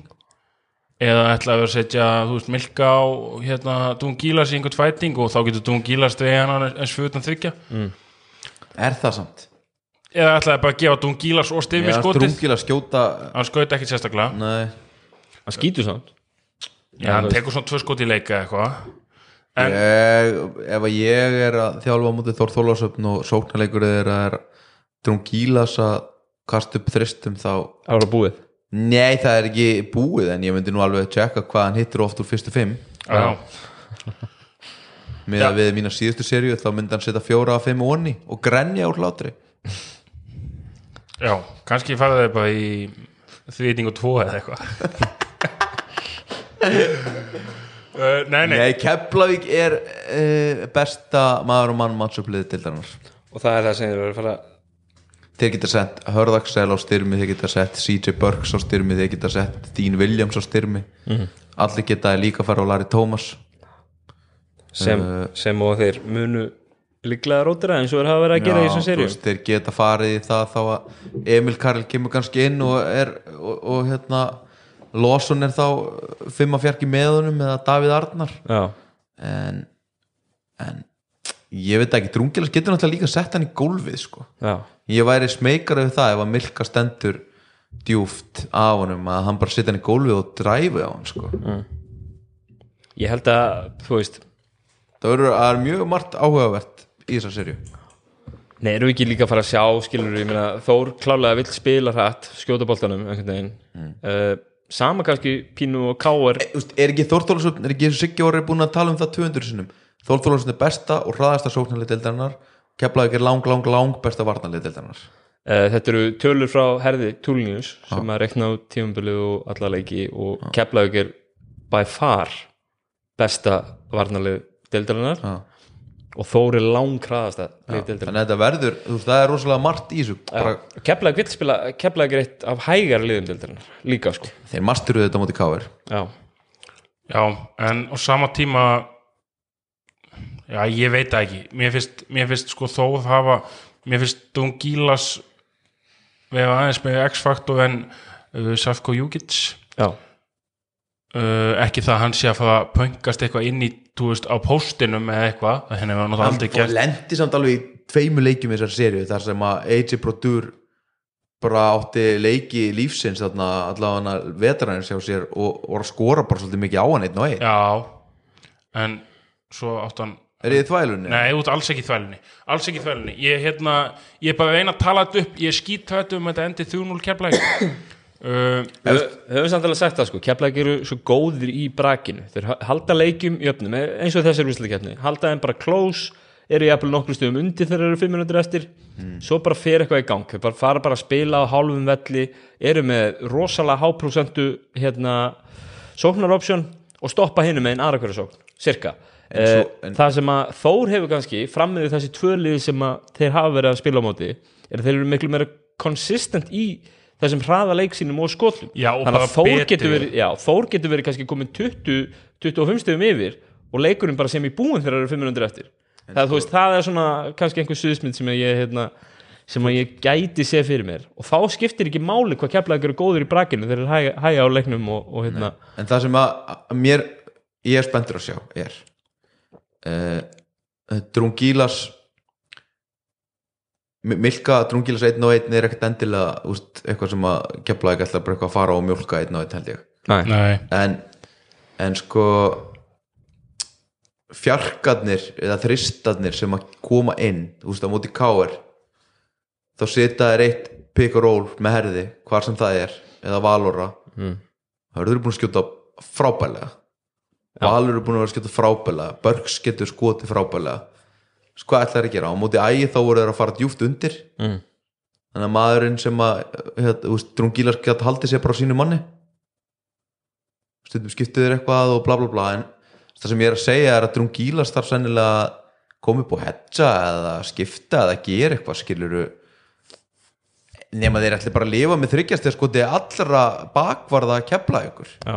Eða ætla að vera að setja þú veist, Milka á hérna Dungilas í einhvern fighting og þá getur Dungilas dregið hann eins fyrir utan þryggja er það samt? eða ætla að bara að gefa Dungilas og Stifmi Ég er skotið. Strungil að skjóta hann skaut ekki sérstaklega. Nei, Hann skýtur samt. Já, hann tekur svona tvö skot í leika eða eitthvað. En- ég, ef að ég er að þjálfa á mútið Þór Þólasöfn og sóknarleikur er að er drungílas að kasta upp þristum þá Það var búið Nei, það er ekki búið en ég myndi nú alveg að tjekka hvað hann hittir oft úr fyrstu fimm. Já, með að við mína síðustu seríu þá myndi hann setja fjóra að fimm onni og grenja úr hlátri. Já, kannski farið þau bara í þvíting og tvo eða eitthvað. Uh, Nei, nei, Nei, Keflavík er uh, besta maður og mann mannsöfliði til þannig Og það er það sem þeir eru að fara Þeir geta sett Hörðaksel á styrmi þeir geta sett CJ Burks á styrmi þeir geta sett Dean Williams á styrmi. Allir geta líka fara á Larry Thomas. Sem, Eh. sem og þeir munu líklega rótira eins og þeir hafa verið að gera í þessum serjum veist, þeir geta farið í það þá að Emil Karl kemur kannski inn og er og, og hérna Lawson er þá fimm að fjarki með honum eða Davíð Arnar. Já, en, en ég veit ekki, Drungilas getur náttúrulega líka sett hann í gólfið sko. Já, ég væri smekar við það ef að Milka stendur djúft af honum að hann bara setja hann í gólfið og dræfi á hann sko. Ég held að þú veist, það verður að er mjög margt áhugavert í þessa serju nei, erum við ekki líka að fara að sjá skilur, ég meina, Þór klálega vill spila hrætt, skjóta einhvern veginn. Uh, sama kannski Pínu og Káar e, úst, er ekki Þórþólasson, er ekki Siggi orði búin að tala um það 200 sinnum? Þórþólasson er besta og hraðasta sóknarlið deildarinnar Keflavík er lang, lang, lang besta varnarlið deildarinnar. Uh, þetta eru tölur frá herði Túlnius sem að rekna á tímabilið og alla leiki og Keflavík er by far besta varnarlið deildarinnar. Og Þór er langkraðast að þannig að þetta verður, þú veist, það er rosalega margt í þessu. Bara, Keflaði vill spila, Keflaði greitt af hægar liðdeildina líka sko. Þeir masturuðu þetta á móti káir Já, Já, en á sama tíma já, ég veit það ekki. Mér finnst, mér finnst sko þó það hafa mér finnst Dungilas við hafa aðeins með X-Factor en uh, Safko Jukic. Já, uh, ekki það að hann sé að fara að pöngast eitthvað inn í, þú veist, á póstinum eða eitthvað, henni hefur náttúrulega aldrei hann gert. lendi samt alveg í tveimu leikjum í þessar serju þar sem að AJ Brodur bara átti leiki lífsins þarna allavega vetarænir sjá sér og og var að skora bara svolítið mikið á hann einn og einn. Já, en svo átt hann er þið í þvælunni? Nei, út alls ekki í þvælunni. Alls ekki í þvælunni. Ég, hérna, ég er bara reyna að tala þetta upp. Ég er þetta um að þetta endi 3-0 keflæk uh, Við höfum samt alveg sagt það sko, Keflavík eru svo góðir í brakinu. Þeir ha- halda leikjum í öfnum eins og þessar úrslutakefni, halda þeim bara close eru jafnvel nokkru stöðum undir þegar þeir eru 5 minútur eftir, svo bara fer eitthvað í gang. Þeir bara fara bara að spila á hálfum velli eru með rosalega háprósentu En svo- Eh, en- það sem að Þór hefur kannski frammiðið þessi tvölið sem að þeir hafa verið að spila á móti er að þeir eru miklu meira consistent í þessum hraða leik sínum og skotum. Já, og þannig bara að Þór getur verið, já, Þór getur verið kannski komin 20, 25 stöðum yfir og leikurinn bara sem í búin þegar það eru 500 eftir. Það, þú veist, það er svona kannski einhver suðsmynd sem að ég hérna, sem að ég gæti sé fyrir mér. Og þá skiptir ekki máli hvað keflaðið eru góður í brakinu þegar þeir hæga, hæga á leiknum og, og hérna, en það sem að, að mér ég er spenntur að sjá er Drungilas Mi- Milka Drungilas 1 og 1 er ekkert endilega úst, eitthvað sem að kefla ekki alltaf bara eitthvað að fara og mjólka 1 og 1 held ég Nei. Nei, en, en sko fjarkarnir eða þristarnir sem að koma inn þú veist á móti káir þá setja þær eitt pick and roll með herði, hvar sem það er eða valora Mm. þá eru þeir búin að skjóta frábælega Valur eru búin að vera að skjóta frábælega Börgs getur skoti frábælega Svo hvað ætlaði að gera? Á móti ægi þá voru þeir að fara djúft undir. Mm. Þannig að maðurinn sem að hérna, Drungilas geta haldið sér bara á sínu manni. Stundum skiptu þeir eitthvað og bla bla bla. En það sem ég er að segja er að Drungilas þarf sennilega að koma upp og hedja eða skipta eða gera eitthvað skiluru nema þeir ætli bara að lifa með þryggjast eða sko þið allra bakvarða að kepla ykkur Já.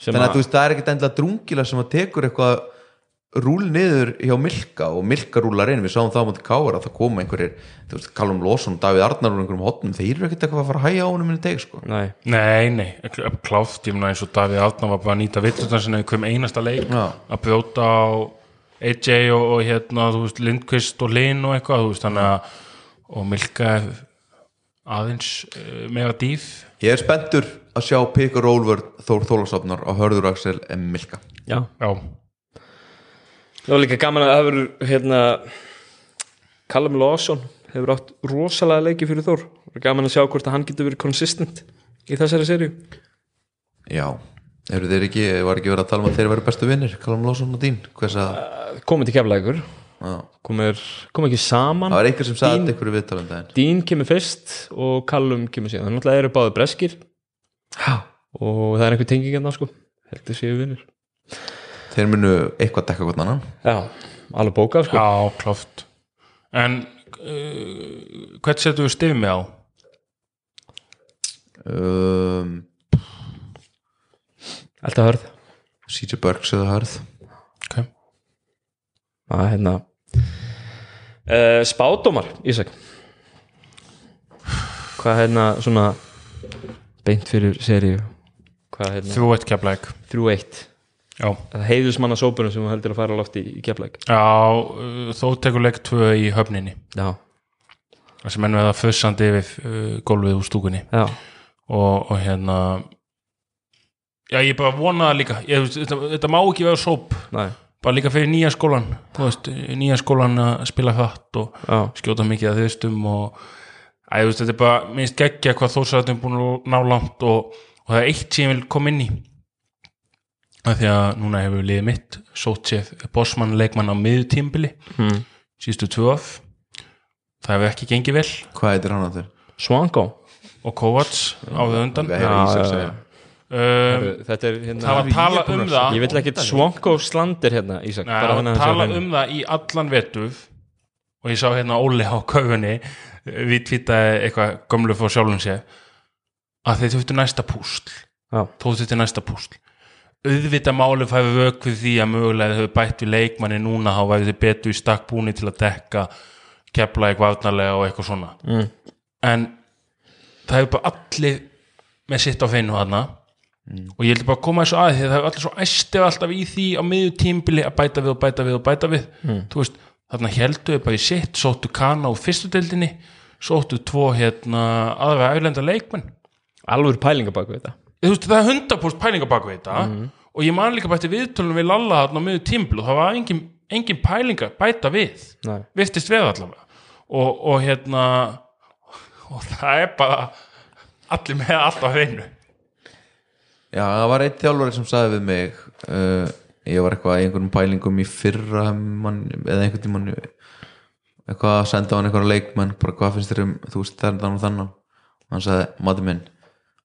Þannig að þú veist það er ekkert endilega drungila sem að tekur eitthvað rúl niður hjá Milka og Milka rúlar inn, við sáum það á móti Káar að það koma einhverjir, þú veist, Callum Lawson Davíð Arnar úr einhverjum hotnum, þeir eru ekkert eitthvað að fara að hæja á honum minni deg, sko. Nei. nei, nei. Kláft, ég meina eins og Davíð Átna var bara að nýta vittustan sinni hvem einasta leik. Já. að brjóta á AJ og, og hérna, þú veist, Lindqvist og Lin og eitthvað, þú veist, þannig að og Milka aðeins uh, meira dýf. Ég er spenntur að sjá Pick og Rollvörd Þór Þólasafnar og Hörður Axel M. Milka. Já. Já, Það var líka gaman að það hefur hérna Callum Lawson hefur átt rosalega leiki fyrir Þór. Það er gaman að sjá hvort að hann getur verið consistent í þessari serju já, eru þeir ekki, var ekki verið að tala um að þeir veru bestu vinnir, Callum Lawson og Dín hvers að, komið til keflækur já. Komið kom ekki saman. Það var einhver sem sagði ykkur í viðtalum daginn Dean kemur fyrst og Callum kemur síðan. Þannig að eru báði breskir. Já. og það er einhver tenging hérna sko. Heldur séu vinnir þeir munu eitthvað dekka hvort annan. Já, alveg bókað sko. Já, kláft En uh, hvert setur við stifið með á? um, alltaf hörð. CJ Burks eða Hörð. Ok, að hérna uh, spádómar Ísak. Hvað hérna svona beint fyrir seríu? Hvað hérna? Þú eitt keflæk 3-1 Já, það heiðusmanna sópunum sem heldur að fara á lofti í, keflæk já uh, þó tekur leik 2 í höfninni. Já, það sem enn veða fussandi yfir uh, gólfið úr stúkunni. Já, og, og hérna já ég bara vona það líka. Ég, þetta, þetta má ekki vera sóp. Næ, bara líka fyrir nýja skólan veist, nýja skólan að spila hratt og já, skjóta mikið að þaustum og að, veist, þetta er bara minnst geggja hvað þósarðum búin að ná langt og, og það er eitt sem ég vil koma inn í. Af því að núna hefur liðið mitt sótt sér bossmann leikmann á miðutímbili hmm. síðustu tvö af það hefur ekki gengið vel. Hvað heitir hann að þeir? Swango og Kovacs á þau undan. Við um, þetta er hérna það var Ég er tala um að það. ég vil ekki svonko slandir hérna Ísak Nei, bara var að tala sé um það í allan vetuf og ég sá hérna Óli á köfunni við tvitaði eitthvað gömlu fór sjálfum sér að þeir þurftu næsta púsl. Já. þó þurftu næsta púsl. Auðvitað máli fæfi vök við því að mögulega þau bætt við leikmanni núna þá væri þið betur í stakk búni til að dekka kepla eitthvað varnarlega og eitthvað svona. Mm. en það hefur bara allir með sitt á feinu hana og ég vil bara koma þessu að því að það hefur allir svo æstið alltaf í því á miður tímbili að bæta við og bæta við og bæta við. Þú veist, þarna heldur við bara í sitt sóttu kana úr fyrstu deildinni sóttu tvo hérna aðra æflenda leikmenn. Alveg pælinga bak við þetta. Þú veist, það er 100% pælinga bak við þetta. Og ég man líka bætti viðtölum við Lalla á miður tímbili og það var engin, engin pælinga bæta við. Nei. virtist við allavega. Og, og hérna og það er bara allir með allt á hreinu Já, það var einn þjálfari sem sagði við mig uh, ég var eitthvað í einhverjum pælingum í fyrra man, eða einhvern tímann eitthvað að senda á hann einhverja leikmenn bara hvað finnst þér um, þú veist þennan og þannan og hann sagði, maður minn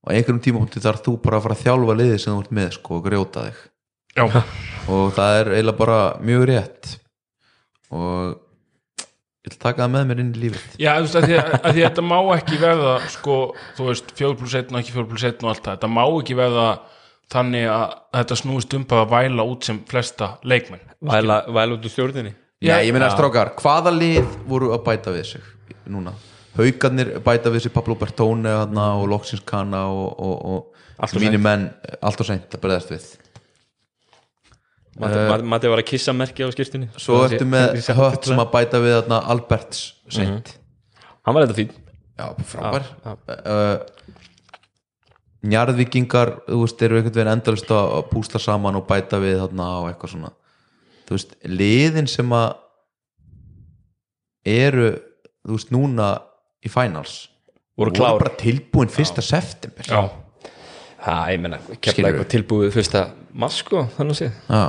á einhverjum tímapunkti þarf þú bara að fara að þjálfa liðið sem þú ert með sko og grjóta þig. Já, og það er eiginlega bara mjög rétt. Og ég vil taka það með mér inn í lífið já þú veist, að því að, að því að þetta má ekki verða sko, þú veist, 4 plus 1 og ekki 4 plus 1 og allt það, þetta má ekki verða þannig að þetta snúist um bara að væla út sem flesta leikmenn. Væla, væla út úr stjórninni. Já, ég meina strákar, hvaða lið voru að bæta við sig núna? Haukarnir bæta við sig Pablo Bertone og Loksins Kana og, og, og seint. menn allt og seint að bregðast við Matti, uh, Matti var að kissa merki á skýrstinni Svo ertu með hött sem að bæta við hana, Alberts seint. Hann var þetta fín Já, frábær. Já, uh, Njarðvíkingar þú veist, eru einhvern veginn endalist að púsla saman og bæta við þarna og eitthvað svona. Þú veist, liðin sem að eru þú veist, núna í finals Voru klár. bara tilbúin fyrsta september. Já, ha, ég menna, kemla eitthvað tilbúið fyrsta mass sko, þannig að sé Já.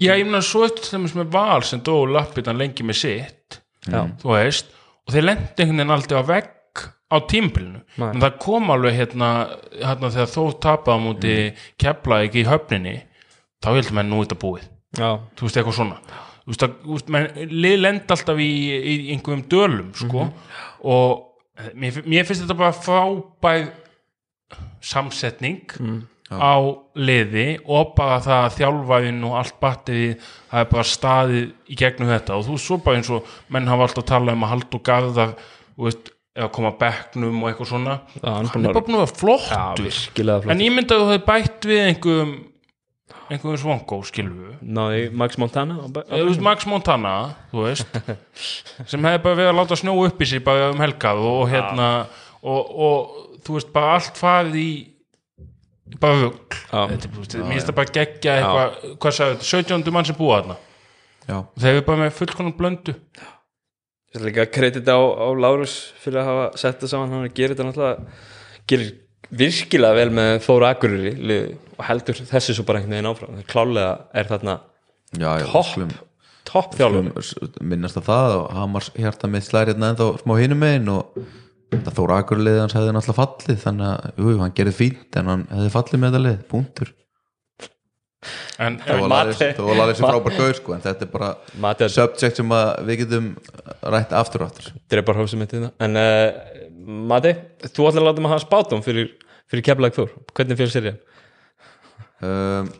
Já ég meina svo eftir þeim með val sem dó lappitan lengi með sitt já, þú veist, og þeir lendi einhvern veginn aldrei á vegg á tímbilinu en það kom alveg hérna, hérna þegar þó tapaði á múti mm. kepla ekki í höfninni þá heldur menn nú þetta búið. Já, þú veist, eitthvað svona. Þú veist, að, lið lenda alltaf í, í einhverjum dölum sko, og mér, mér finnst þetta bara frábæð samsetning á liði og bara það að þjálfaðin og allt battiði það er bara staðið í gegnum þetta. Og þú svo bara eins og menn hafa alltaf talað um að halda og garðar þú veist, eða koma að bekknum og eitthvað svona. Já, hann hann er bara búin að vera flottur. Flott en ég myndi að þú hefði bætt við einhverjum einhverjum svongó skilfu náði Max Montana? Veist Max Montana þú veist sem hefði bara verið að láta snjó upp í sig bara um helgað og hérna og, og þú veist bara allt farið í bara er, veist, mér finnst það bara geggja eitthvað. Hvað sagði þetta, 17. mann sem búa þarna? Já. þeir eru bara með fullkonum blöndu. Ég ætla líka að kredita á, á Lárus fyrir að hafa sett það saman. Hann gerir þetta náttúrulega gerir virkilega vel með Þóra Akureyri og heldur þessu svo bara einhvern veginn áfram. Klálega er þarna Já, já, topp. þjálfur skulum minnast að það og Hamars hjarta mitt slæri hérna ennþá smá hinum megin og þetta þóra akurlið hans hefði náttúrulega fallið þannig að, jú, hann gerði fínt en hann hefði fallið með þetta lið, punktur. En, það var alveg það sem frábær gauð sko en þetta er bara Mati subject sem að við getum rætt aftur og aftur. Drepa hófsum mitt þetta en uh, Mati, þú ætlar að láta maður hafa spátum fyrir, fyrir keflag Þór. Hvernig fyrir serið um,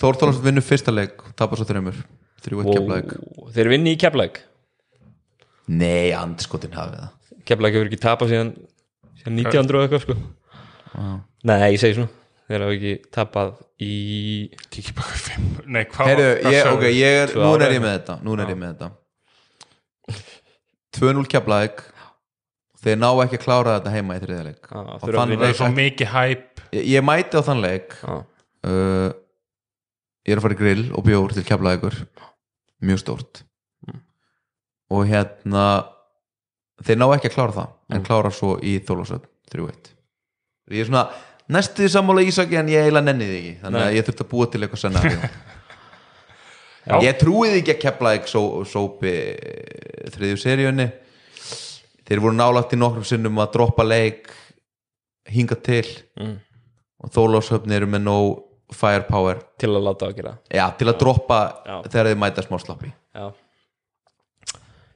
Þór Þólasson vinnur fyrsta leik tapar svo þreymur, þrjú eitt keflaðik þeir vinni í keflag nei, andskotin hafið það keflag hefur ekki tapað síðan, síðan 1900 og eitthvað sko. Nei, ég segi svona þeir hafa ekki tapað í bara hvað fimm Nei, hvað hvað ég, sögðu? ok, ég er, Tvö nú ár er ég með þetta nú er ég með þetta. 2-0 keflaðik þeir ná ekki að klára þetta heima í þriðja leik. Já, Og þurfa að þann vinna Það er svo mikið hæp ég, ég mæti á þann leik. Já. uh, ég er að fara í grill og bjór til keflaðikur mjög stórt. Og hérna þeir ná ekki að klára það en klára svo í Þólasöld 3-1 ég er svona næstuði sammála Ísaki en ég eiginlega nenni því ekki þannig að Nei. ég þurfti að búa til eitthvað senna Já. ég trúiði ekki að Keflavík só, sópi eh, þriðju seríunni. Þeir voru nálagt í nokkrum sinnum að droppa leik hinga til. Mm. og Þólásöfn eru með no firepower. Til að láta að gera. Já, til að droppa Já. þegar þið mæta smá slappi. Já.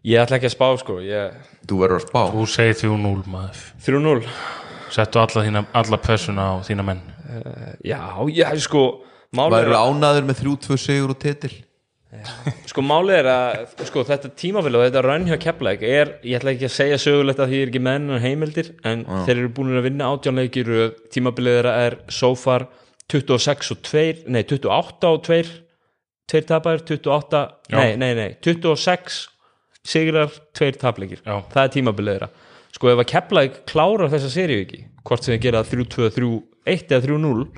Ég ætla ekki að spá sko. Ég... þú verður að spá. Þú segir 3-0 maður. 3-0 Settu alla, þína, alla pressuna á þína menn. Já, já, sko er, væru ánaður með 3-2 sigur og titil? Sko, málið er að sko, þetta tímafélag og þetta run hjá Keflæk er, ég ætla ekki að segja sögulegt að því ég er ekki með hennar heimildir en þeir eru búin að vinna átjánleikir og tímabilið þeirra er so far 26 og 2 nei, 28 og 2 2 tapar, 28 Já. nei, nei, nei, 26 sigrar, 2 tapleikir. Já. það er tímabilið þeirra. Sko ef að Keflæk klárar þessa seríu ekki hvort sem þið gera 3-2, 3-1 eða 3-0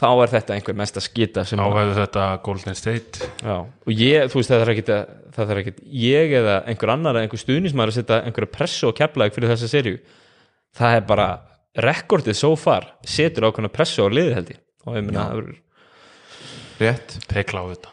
þá er þetta einhver mesta skita sem Þá að- verður þetta Golden State. Já, og ég, þú veist, það þarf ekki það þarf ekki, ég eða einhver annar eða einhver stuðnismæður að setja einhverja pressu og keflaðið fyrir þessa serju það er bara, rekordið so far setur ákveðna pressu á liðið held ég. Og ég meina, það verður- rétt. Þeir kláðu þetta.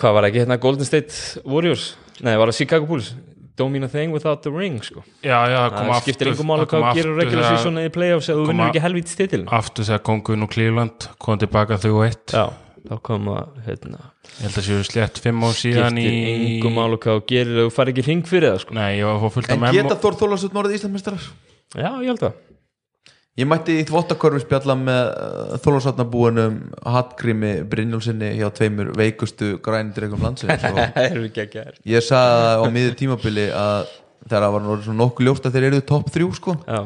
Hvað var ekki hérna? Golden State Warriors, nei, var það Chicago Bulls don't mean a thing without the ring sko. Já, já, það kom það aftur skiptir það kom hvað á aftur regular season eða í playoffs eða þú vinnur að- ekki helvítið titilin Aftur þegar kongun og Cleveland kom tilbaka 3-1 Já, þá kom að hérna, Ég held að séu slett 5 ár síðan skiptir í engum máli hvað ef þú fari ekki hring fyrir það sko. Nei, ég var að fá fullt af en geta Þór Þólásöfn orðið Íslandsmeistarar Já, ég held það ég mætti í þvottakörfi spjalla með Þólásöfnabúinum Hallgrími Brynjólfsinni hjá tveimur veikustu grænindreikum landsins ég sagði það á miður tímabili að þegar það var nokkuð ljóst að þeir eru topp þrjú sko. Já,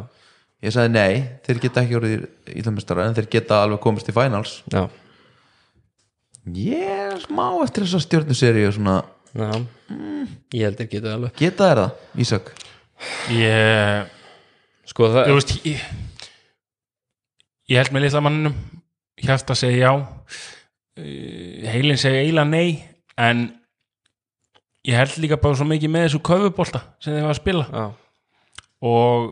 ég sagði nei, þeir geta ekki orðið Íslandsmeistarar en þeir geta alveg komist í finals. Já, ég er smá eftir þessa stjórnuseríu svona, já. Ég held ekki það alveg. Geta þær það, Ísak? Ég, Sko það þú veist ég, ég held með litla manninum. Hjarta segi já. Heilin segi eiginlega nei En ég held líka bara svo mikið með þessu köfubolta sem þeir var að spila. Já, og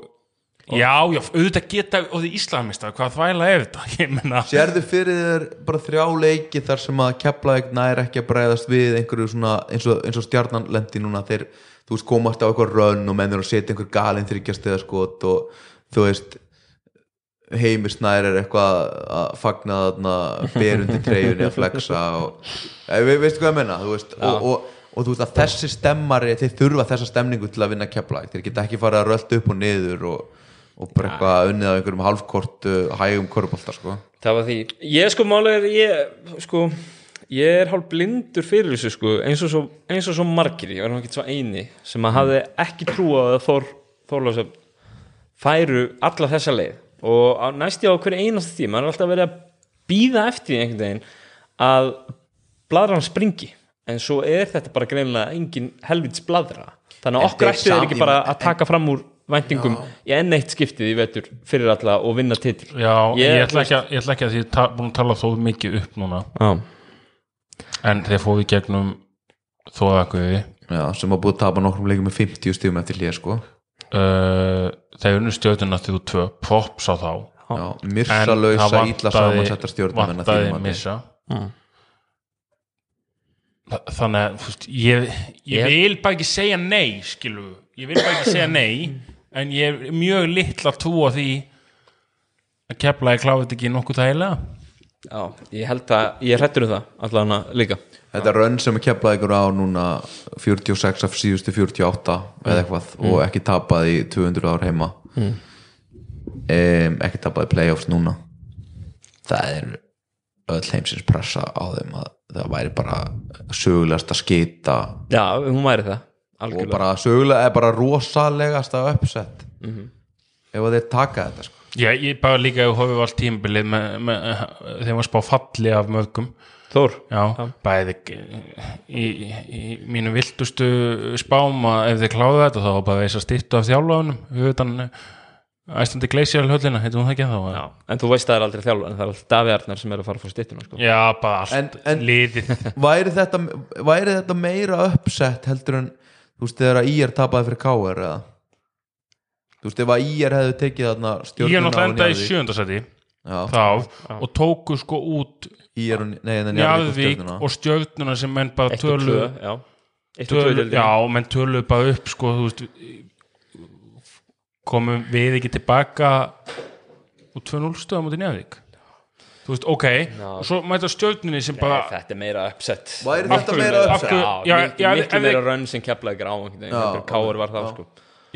já, já, auðvitað geta og því Íslamista, hvað þvæla er þetta? Sérðu fyrir þér bara þrjá leiki þar sem að Keflavík nær ekki að bregðast við einhverju svona eins og, eins og stjarnan lendi núna. Þeir, þú veist, komast á eitthvað rönn og mennur að setja einhver galinn þryggjast eða skot og þú veist Heimir Snær er eitthvað að fagna þarna berundi treyjunni að flexa og ve, veistu hvað ég menna, veist og, og, og þú veist að þessi stemmari þeir þurfa þessa stemningu til að vinna Keflavík. Þeir geta ekki farið að rölda upp og niður og, og bara eitthvað unnið á einhverjum hálfkort uh, hægum korfbólta sko. Það var því Ég sko málega er ég sko ég er hálf blindur fyrir þessu sko eins og svo, eins og svo margir ég var nú ekki svo eini sem að hafði ekki trúað að Þór Þórlásöf færu alla þessa leið og á næsti á hverju einasta tíma er alltaf verið að býða eftir einhvern veginn að bladran springi. En svo er þetta bara greinilega engin helvits bladra þannig að okkur þeir samt- ekki bara að taka fram úr væntingum í enn eitt skiptið í vetur fyrir alla og vinna titil. Já, ég, Ég- ætla ekki að, ég ætla ekki að því ta, búin að tala þó mikið upp núna. Já, en þeir fóðu í gegnum þóðakuði Já, sem að búið að tapa nokkrum leikum með 50 stífum eftir hlýja sko. Uh, þeir unnu stjórnuna til þú tvö props á þá. Það ítla samansetta stjórnum vantaði missa. Þa- þannig að veist, ég, ég Ég- vil bara ekki segja nei skilu, ég vil bara ekki segja nei en ég er mjög litla trú á því að kepla ég kláði þetta ekki nokkuð þægilega já, ég held að ég hrættur um það allan að líka. Þetta rönn sem að kepla ykkur á núna 46 af síðustu 48 eða eitthvað og ekki tapað í 200 ár heima. Mm. ekki tapað í playoffs núna. Það er öll heimsins pressa á þeim að það væri bara sögulegast að skita. Já, hún væri það og algjörlega. bara sögulega er bara rosalegast að uppsett ef að þeir taka þetta sko. Já, ég bara líka að hófið allt tímabilið með, með, þeim var spá falli af mörgum. Þór, Já, bæði í, í, í mínu viltustu spám að ef þeir kláðu þetta þá var bara þess að stýttu af þjálfaðunum við utan æstandi Glacial höllina, heitum það ekki þá? já, en þú veist það er aldrei þjálfur en það er alltaf Davi Arnar sem er að fara að fá styttuna sko. Já, bara allt En- en- liðið. væri, þetta, væri þetta meira uppsett heldur en þú veist þegar að IR tapaði fyrir KR eða þú veist ef að IR hefði tekið þarna stjórnuna náttúrulega á enda í sjöndasæti Já, þá og tóku sko út IR og nei, nei, Njarðvík og stjórnuna sem menn bara tölu já. Deildinni. já, menn tölu bara upp sko, þú veist komum við ekki tilbaka og 2-0 stöðum út í Njarðvík. Þú veist, ok og svo mæta stjórninni sem bara þetta er meira upset. Væri þetta meira uppsett? Já, Já, miklu, meira rönn sem keflaðið á einhvern veginn, Já, heldur en káur var það sko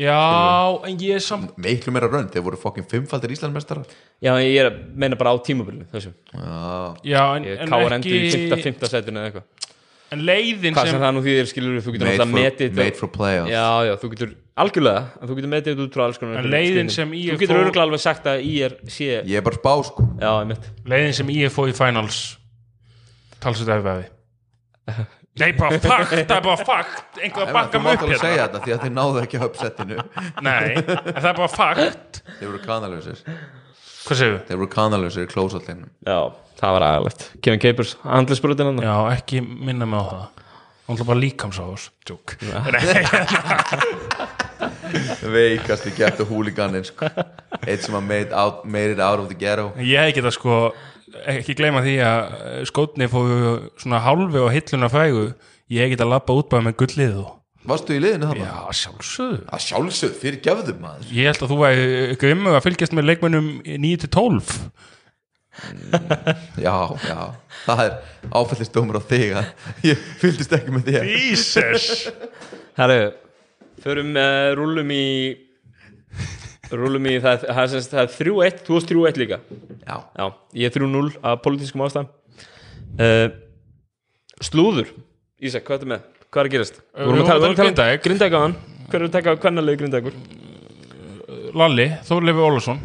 já, en ég er samt Miklu meira rönd, þeir voru fokkin fimmfaldir Íslandmestarar Já, ég er að meina bara á tímabilinu þessu. Já, en, Ég en káur endur í 5. ekki 5. setinu eða eitthvað. En leiðin Hvað sem sem það nú þýðir skilur þú getur for, metið made for playoffs. Já, já, þú getur algjörlega en þú getur metið þetta út frá alls konar En leiðin sem IF Þú getur örgulega alveg sagt að IR sé Ég er bara spá sko. Já, ég mitt leiðin sem ég fóð í finals. Erfiði nei, bara fakt, það er bara fakt einhver að bakka Þú mig mátt upp alveg segja hérna þetta því að þeir náðu ekki að uppsettinu. Nei, en það er bara fakt Þeir voru kanalösir hvað segir Þeir voru kanalösir í close-out-leiknum Já, það var aðalegt Kevin Capers, handlisbrotin hann já, ekki minna mig á það. Hún ætla bara líkamsáðs tjók Veikasti gett og húliganinn sko. Eitt sem að made, out, made it out of the ghetto. Ég hef geta sko ekki gleyma því að skótni fóðu svona hálfi á hilluna fægu. Ég hef geta labba útbæða með gullið og Varstu í liðinu þarna? já, sjálfsögðu. Að sjálfsögð, fyrir gefðum maður. Ég held að þú væri grimmu að fylgjast með leikmennum 9-12 Já, já. Það er áfællistómur á þig að Ég fylgdist ekki með þér. Jesus. Herru, förum uh, rúlum í rúlum í það, það, er sagt- það er 3-1, þú varst 3-1 líka. Já, Já, ég er 3-0 af politískum ástæðum. Uh, Slúður. Ísak, hvað er þetta með? Hvað er að gerast? Uh, við vorum að tala um Grindavík. Grindag á hann Hver er að taka hvernalegu Grindagur? Lalli, Þórleifi Ólafsson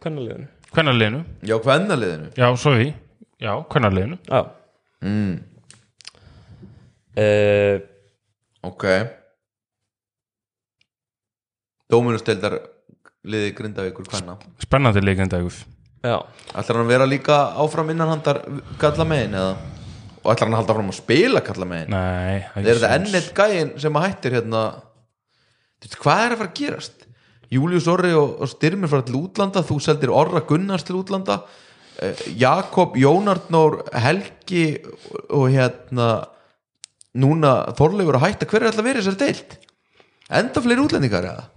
Hvernaliðinu kvennarliðinu, já hvernaliðinu já, svo því já, kvennarliðinu Já. Mm, uh, Ok Dóminusteldar liði Grindavíkur hvenna spennandi leikendagur Já. Ætlar hann að vera líka áfram innanhandar kalla megin eða? Og ætlar hann að halda fram að spila kalla megin nei, Það er þetta enn eitt gæin sem að hættir hérna? Hvað er að fara að gerast? Július Orri og, og Styrmir fara til útlanda Þú seldir Orra Gunnars til útlanda. Eh, Jakob, Jónardnór Helgi og, hérna Núna Þorleifur að hætta. Hver er alltaf verið þessari deilt? Enda fleiri útlendingar eða?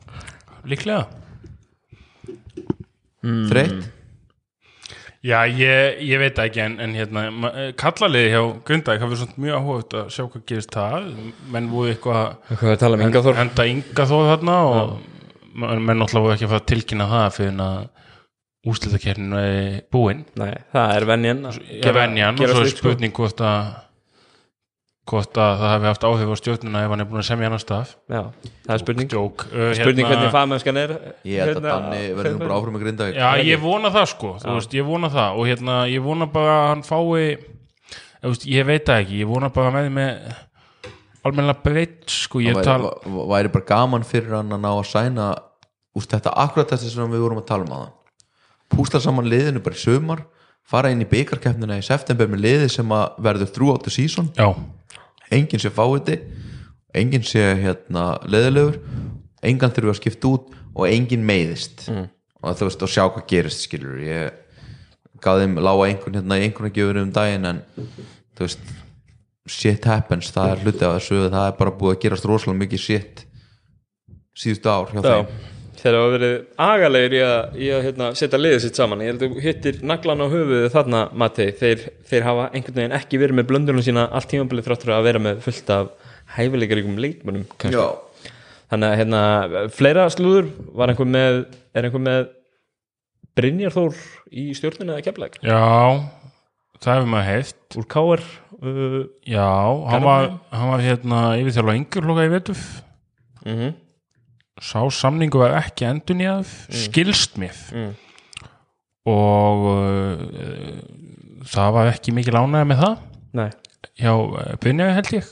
Líklega Mm. Þreitt? já, ég, ég veit ekki en, en hérna, eh, kallaliði hjá Grundæk hafa svona mjög áhuga að sjá hvað gerist það menn voru eitthvað að um Þór? henda ynga þó þarna og menn menn náttúrulega voru ekki að fara að tilkynna það fyrir að úslitakernin er búinn Nei, það er venjan ég venjan og svo er spurning hvort að hvort að það hefði haft áhrif á stjórnuna ef hann er búin að semja annar stað. Já, það er spurning. Jók, uh, Spurning hvernig fagmennskan er Ég held að hérna, Danni verður nú bara áfram með Grindavík. Já, ég vona það sko, þú veist, ég vona það. Og hérna, ég vona bara að hann fái ég, veist, ég veit það ekki, ég vona bara með með almennilega breytt sko, ég Það tal væri, va- væri bara gaman fyrir hann að ná að sæna úst, þetta akkurat þessi sem við vorum að tala um að púsla saman liðinu bara í sömar fara inn í byggarkeppnina í september með liði sem að verður throughout the season. Já, enginn sé fáiði enginn sé hérna leðilegur engan þurfi að skipta út og enginn meiðist. Mm. og þú veist og sjá hvað gerist skilur ég gaf þeim lága einhvern hérna í einhvern að gefa um daginn en þú veist shit happens, það er hluti af þessu það er bara búið að gerast rosalega mikið shit síðustu ár hjá Já, þeim þeir hafa verið agalegir í að, í að hérna, setja liðið sitt saman. Ég held að hittir naglan á höfuðu þarna Matei, þeir, þeir hafa einhvern veginn ekki verið með blöndunum sína allt tímabilið þráttur að vera með fullt af hæfileikaríkum. Já, þannig að hérna, fleira slúður. Var einhver með, er einhver með Brynjar Þór í stjórninu eða keflæk já það hefur maður heift úr Káar uh, Já, hann var, hann var hérna yfirþjóla yngurloka í vetuf mm sá samningu var ekki endun í að skilst mér. Mm. og uh, það var ekki mikil ánægð með það. Nei, hjá uh, Brynjaði held ég.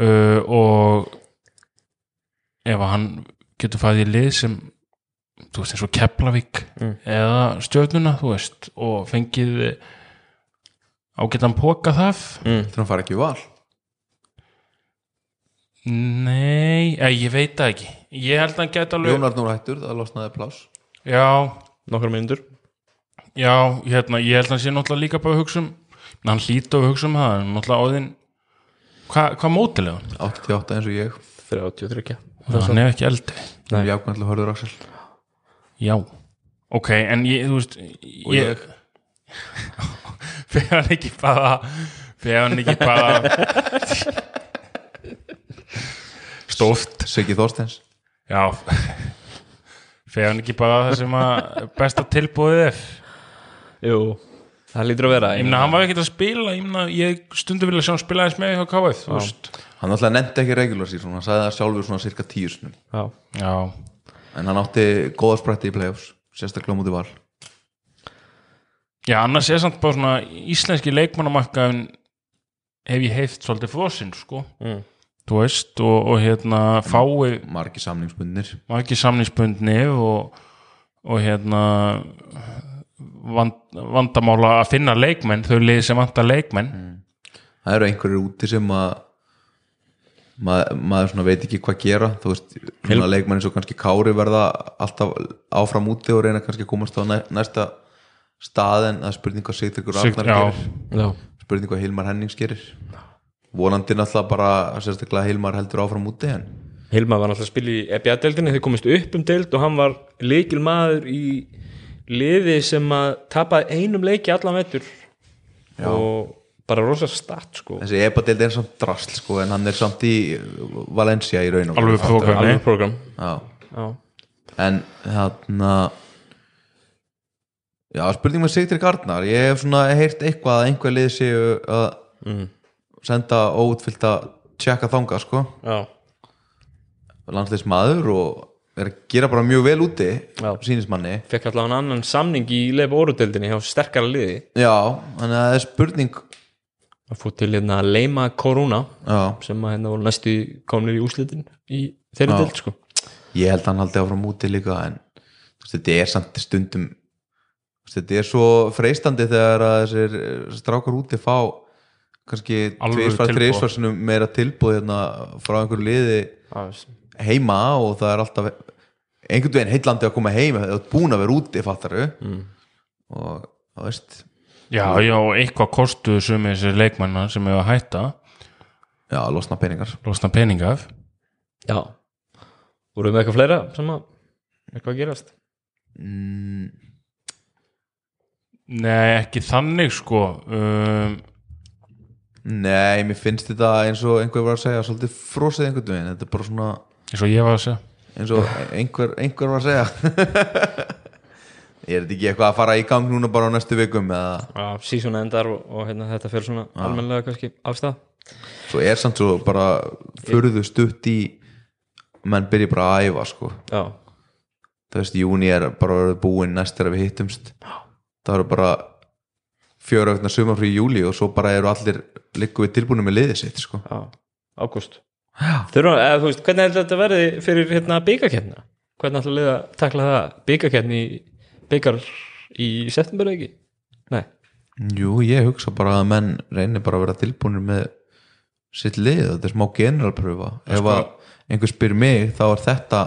Uh, og ef að hann getur farið í lið sem þú veist eins og Keflavík Mm. eða stjörnuna þú veist og fengið ágætan póka það mm. þannig að fara ekki í val. Nei, eh, ég veit það ekki ég held að hann geta alveg Jónar nú hættur, það losnaði plás já, nokkra mínútur. Já, hérna, ég held að hann sé náttúrulega líka bara að hugsa um hann hlýta að hugsa um það hann náttúrulega áðin hvað hva mótil er hann? 88 eins og ég. 33 hann er ekki eldri Nei. Jákvæmlega hörður Axel. Já, ok, en ég, þú veist og ég, ég, Fyrir hann ekki bara Fyrir hann ekki bara Stóft Siggi Þorsteins Já. Fyrir hann ekki bara það sem að besta tilbúið er? Jú, það lítur að vera. Ég meina, hann var ekkert að spila Ég meina, ég stundum vilja sjá hann spila eins með hjá KF Hann alltaf nefndi ekki regular season Hann sagði það sjálfur svona cirka tíu snum Já, Já, En hann átti góða sprætti í playoffs Sérstaklega á múti val. Já, annars er samt bara svona íslenski leikmannamarkaðin hef ég heift svolítið fósinn, sko. Mm. Þú veist, og, og hérna fái Margi samningsbundnir. margir samningsbundni og, og hérna vand, vandamála að finna leikmenn, þau liði sem vantar leikmenn. Það eru einhverjir úti sem að maður, maður veit ekki hvað gera. Þú veist, svona leikmenn eins og kannski Kári verða alltaf áfram úti og reyna kannski að komast á næ- næsta stað en það er spurning hvað Sigtryggur Sig- Ragnar gerir. Já, spurning hvað Hilmar Hennings gerir vonandi náttúrulega bara sérstaklega Hilmar heldur áfram úti en Hilma var náttúrulega að spila í EBA-deildinni þau komist upp um deild og hann var leikil maður í liði sem að tapaði einum leiki allan vettur og bara rosa start sko. Þessi epadeild er samt drasl sko, en hann er samt í Valencia í raun og alveg program Já. já, en þarna já, spurning með Sigtrik Arnar. Ég hef svona heyrt eitthvað að einhver lið séu að mm. Senda óutfyllt að tjekka þanga sko, landsleismadur og er að gera bara mjög vel úti sínismanni fekk allavega hann annan samning í leif órudeildinni hjá sterkara liði. Já, þannig að það er spurning. Að fór til hérna Leima Koruna já, sem að hérna voru næstu komnir í úslitin í þeirri Já. deild sko. Ég held að hann haldi áfram úti líka en veist, þetta er samt stundum veist, þetta er svo freistandi þegar að þessir strákar úti fá kannski tvisvar, tilboð. þrisvar sinnum meira tilbúð hérna frá einhverju liði Já, heima og það er alltaf einhvern veginn heillandi að koma heim þegar þú ert búin að vera úti, fattaru mm. og það veist. Já, já, og eitthvað kostuðu sumi þessir leikmanna sem hefur að hætta. Já, losna peningar. Losna peninga af. Já. Voruð með eitthvað fleira sem að eitthvað að gerast? Mm, nei, ekki þannig sko. Um, nei, mér finnst þetta eins og einhver var að segja, svolítið frósið einhvern veginn, þetta er bara svona eins og ég var að segja. eins og einhver, einhver var að segja. Er þetta ekki eitthvað að fara í gang núna bara á næstu vikum eða? Sísón endar og, og hérna, þetta fer svona almennilega kannski afstað svo er samt svo bara furðu stutt í menn byrja bara að æfa sko. Já, þú veist, júni er bara búinn næst þegar við hittumst. Það eru bara fjöra öfna sumar frí júli og svo bara eru allir líku við tilbúinu með liðið sitt sko. já, ágúst hvernig er þetta verði fyrir hérna byggakeppna? Hvernig ætla liða að takla það byggakeppni byggar í september eða ekki? Nei, jú, ég hugsa bara að menn reynir bara að vera tilbúinu með sitt lið, þetta er smá generalpröfa ef að einhver spyr mig þá er þetta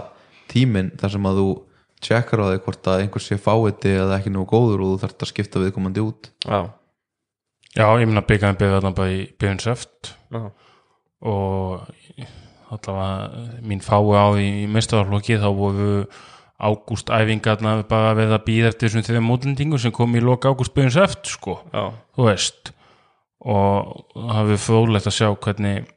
tíminn þar sem að þú tjekkar á því hvort að einhver sé fáiði eða ekki nú góður og þú þarft að skipta viðkomandi út. Já, já, ég meina byggjaðan byggði þarna bara í byggðin söft já, og allavega mín fái á í meistaraflokki þá voru ágúst æfingarna bara við að býða eftir þessum þeim útlendingum sem kom í loka ágúst byggðins eftir sko, já, þú veist. Og það hafði fróðlegt að sjá hvernig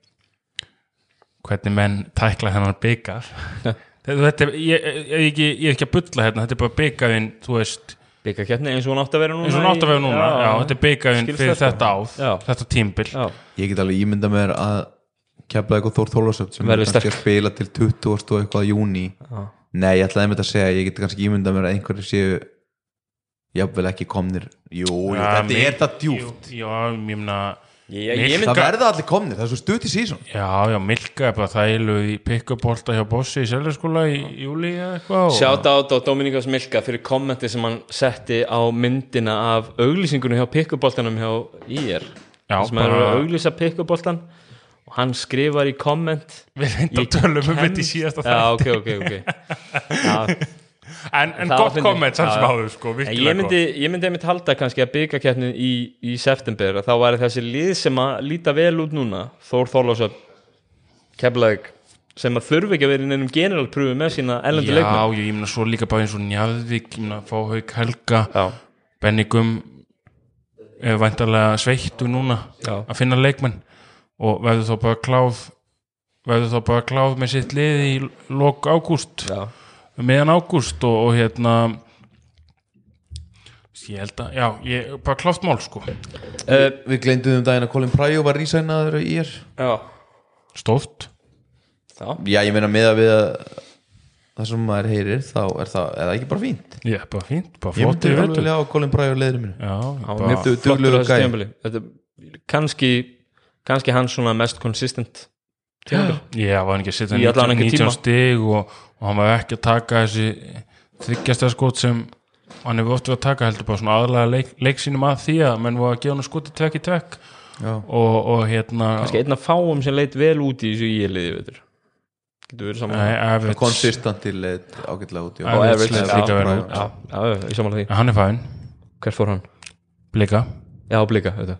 hvernig menn tækla hennar byggar þetta ég, ég, ég, ég er ekki að bulla hérna þetta er bara byggarinn, þú veist. Byggakeppni eins og hún átt að vera núna eins og nátt að vera núna, já, þetta er skilst fyrir þetta. þetta áð, Já. þetta tímbil Já, ég get alveg ímynda mér að kefla eitthvað Þór Þólasöft sem er Verður kannski að spila til 20 og eitthvað júni já, nei, ég ætlaði einmitt að segja, ég get kannski ímynda mér að einhverju séu jafnvel ekki komnir. Jú, Já, þetta mér- er það djúft jú, já, ég meina ég, ég, ég það verða allir komnir, það er svo stutt í sísón Já, já, Milka er bara þælu í pick-up-bolta hjá Bossi í seljaskóla í júli eða eitthvað og- Sjátt át á Dominikas Milka fyrir kommenti sem hann setti á myndina af auglýsingunum hjá pikkuboltanum hjá Já, sem er að auglýsa pikkuboltan og hann skrifar í komment Við Ég tölum um þetta í síðasta Já, það ok, ok, ok. Já, En, en gott komment samt sem Já. áður sko, ég myndi, ég myndi einmitt halda kannski að byggakeppnin í, í september að þá væri þessi lið sem að líta vel út núna Þór Þorlásöp Keflavík sem að þurfi ekki að vera í neinum generalpröfu með sína ellendu Já, leikmenn. ég, ég myna svo líka bara eins og Njarðvík ég myna Fáhauk Helga Já, Benny Gum er væntarlega sveittu núna Já. að finna leikmenn og verður þá bara kláð verður þá bara kláð með sitt lið í lok ágúst. Já, meðan ágúst og, og hérna ég held að, já, ég, bara klátt mál sko. Uh, Við gleymdum um daginn að Colin Pryor var rísænaður í er. Já. stóft já. Já, ég meina með að við að það sem maður heyrir þá er það, er það ekki bara fínt? Já, bara fínt, bara Ég flottir myndi vetur vilja á Colin Pryor leiðinu mínu. Já, bara, flottur á þessu tímabili. Þetta er kannski kannski hans svona mest consistent já, var hann ekki að setja Í allan 19, einhvern 19 tíma. stig og, og hann var ekki að taka þessi þryggjasta skot sem hann hefur oft verið að taka heldur bara svona aðlega leik, leik sínum að því að menn var að gefa hann skoti tvekk í tvekk Já, og, og hérna kannski einn af fáum sem leit vel út í þessu íliði veitur getur verið saman Nei, Average- konsistanti leið ágætlega út já. Average leit líka Já. út. já, já, já, ég samanlega því hann er fæn, hvert fór hann? blika, já, blika, veitu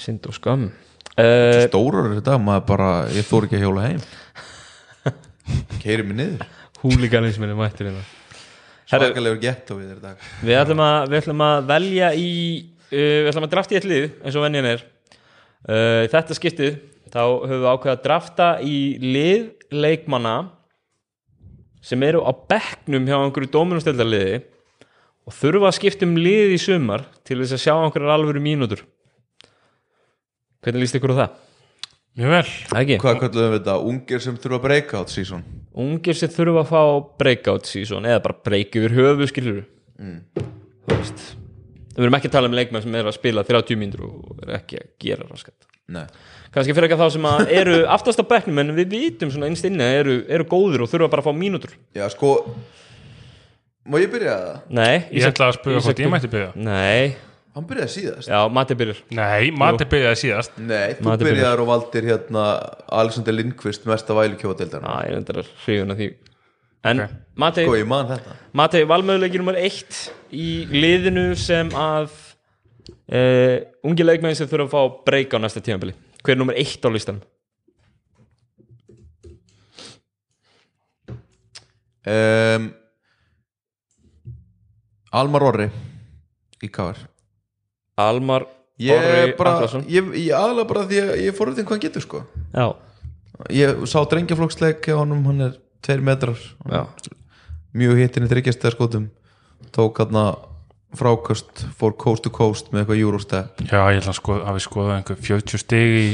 synd og skam uh, Stórar er þetta, maður bara ég þór ekki að hjóla heim. Keiri mig niður. Húliganismin er mættur hérna. Svakalegur gett við þér dag. Við ætlum að, við ætlum að velja í uh, Við ætlum að drafta í eitt lið eins og venjan er. Uh, Þetta skiptið þá höfum við ákveðið að drafta í lið leikmanna sem eru á bekknum hjá einhverju dóminusteldarliði og þurfa að skipta um lið í sumar til þess að sjá einhverjar alvöru mínútur Hvernig líst ykkur á það? mjög vel, Ekki? Hvað kallum við þetta? Ungir sem þurfa breakout season? Ungir sem þurfa að fá breakout season eða bara break yfir höfu skilur þú veist við erum ekki að tala um leikmenn sem er að spila 30 mínútur og er ekki að gera raskat. Nei. Kannski fyrir ekki þá sem að eru aftast á bekknum en við vitum svona innst inni að eru, eru góðir og þurfa bara að fá mínútur. Já, sko Má ég byrja það? nei, ég ætla að Ísak- hvort ég mætti byrja. Nei, Hann byrjaði síðast. Já, Matti byrjar. Nei, Matti byrjaði síðast. Nei, þú Mati byrjaðar og valdir hérna Alexander Lindqvist mesta vælu kjóðdeildar já, ég endur að hrifun að því. En Ok. Matti, Sko, ég man þetta. Matti valmöðuleiki nummer eitt í liðinu sem að uh, ungi leikmenn sem þurfa að fá breyka á næsta tímabili. Hver er nummer eitt á listan? um, Almar Orri Í KR Almar Ég Orri bara, Atlason. ég, ég aðalega bara því að ég fór hvað hann getur sko. Já, Ég sá drengjaflokksleik hjá honum, hann er tveir metrar. Já, Mjög hittin í þryggjastæða skotum Tók hann frákast Fór coast to coast með eitthvað Eurostep já, ég ætla að skoða, hafi skoðað einhver 40 stig í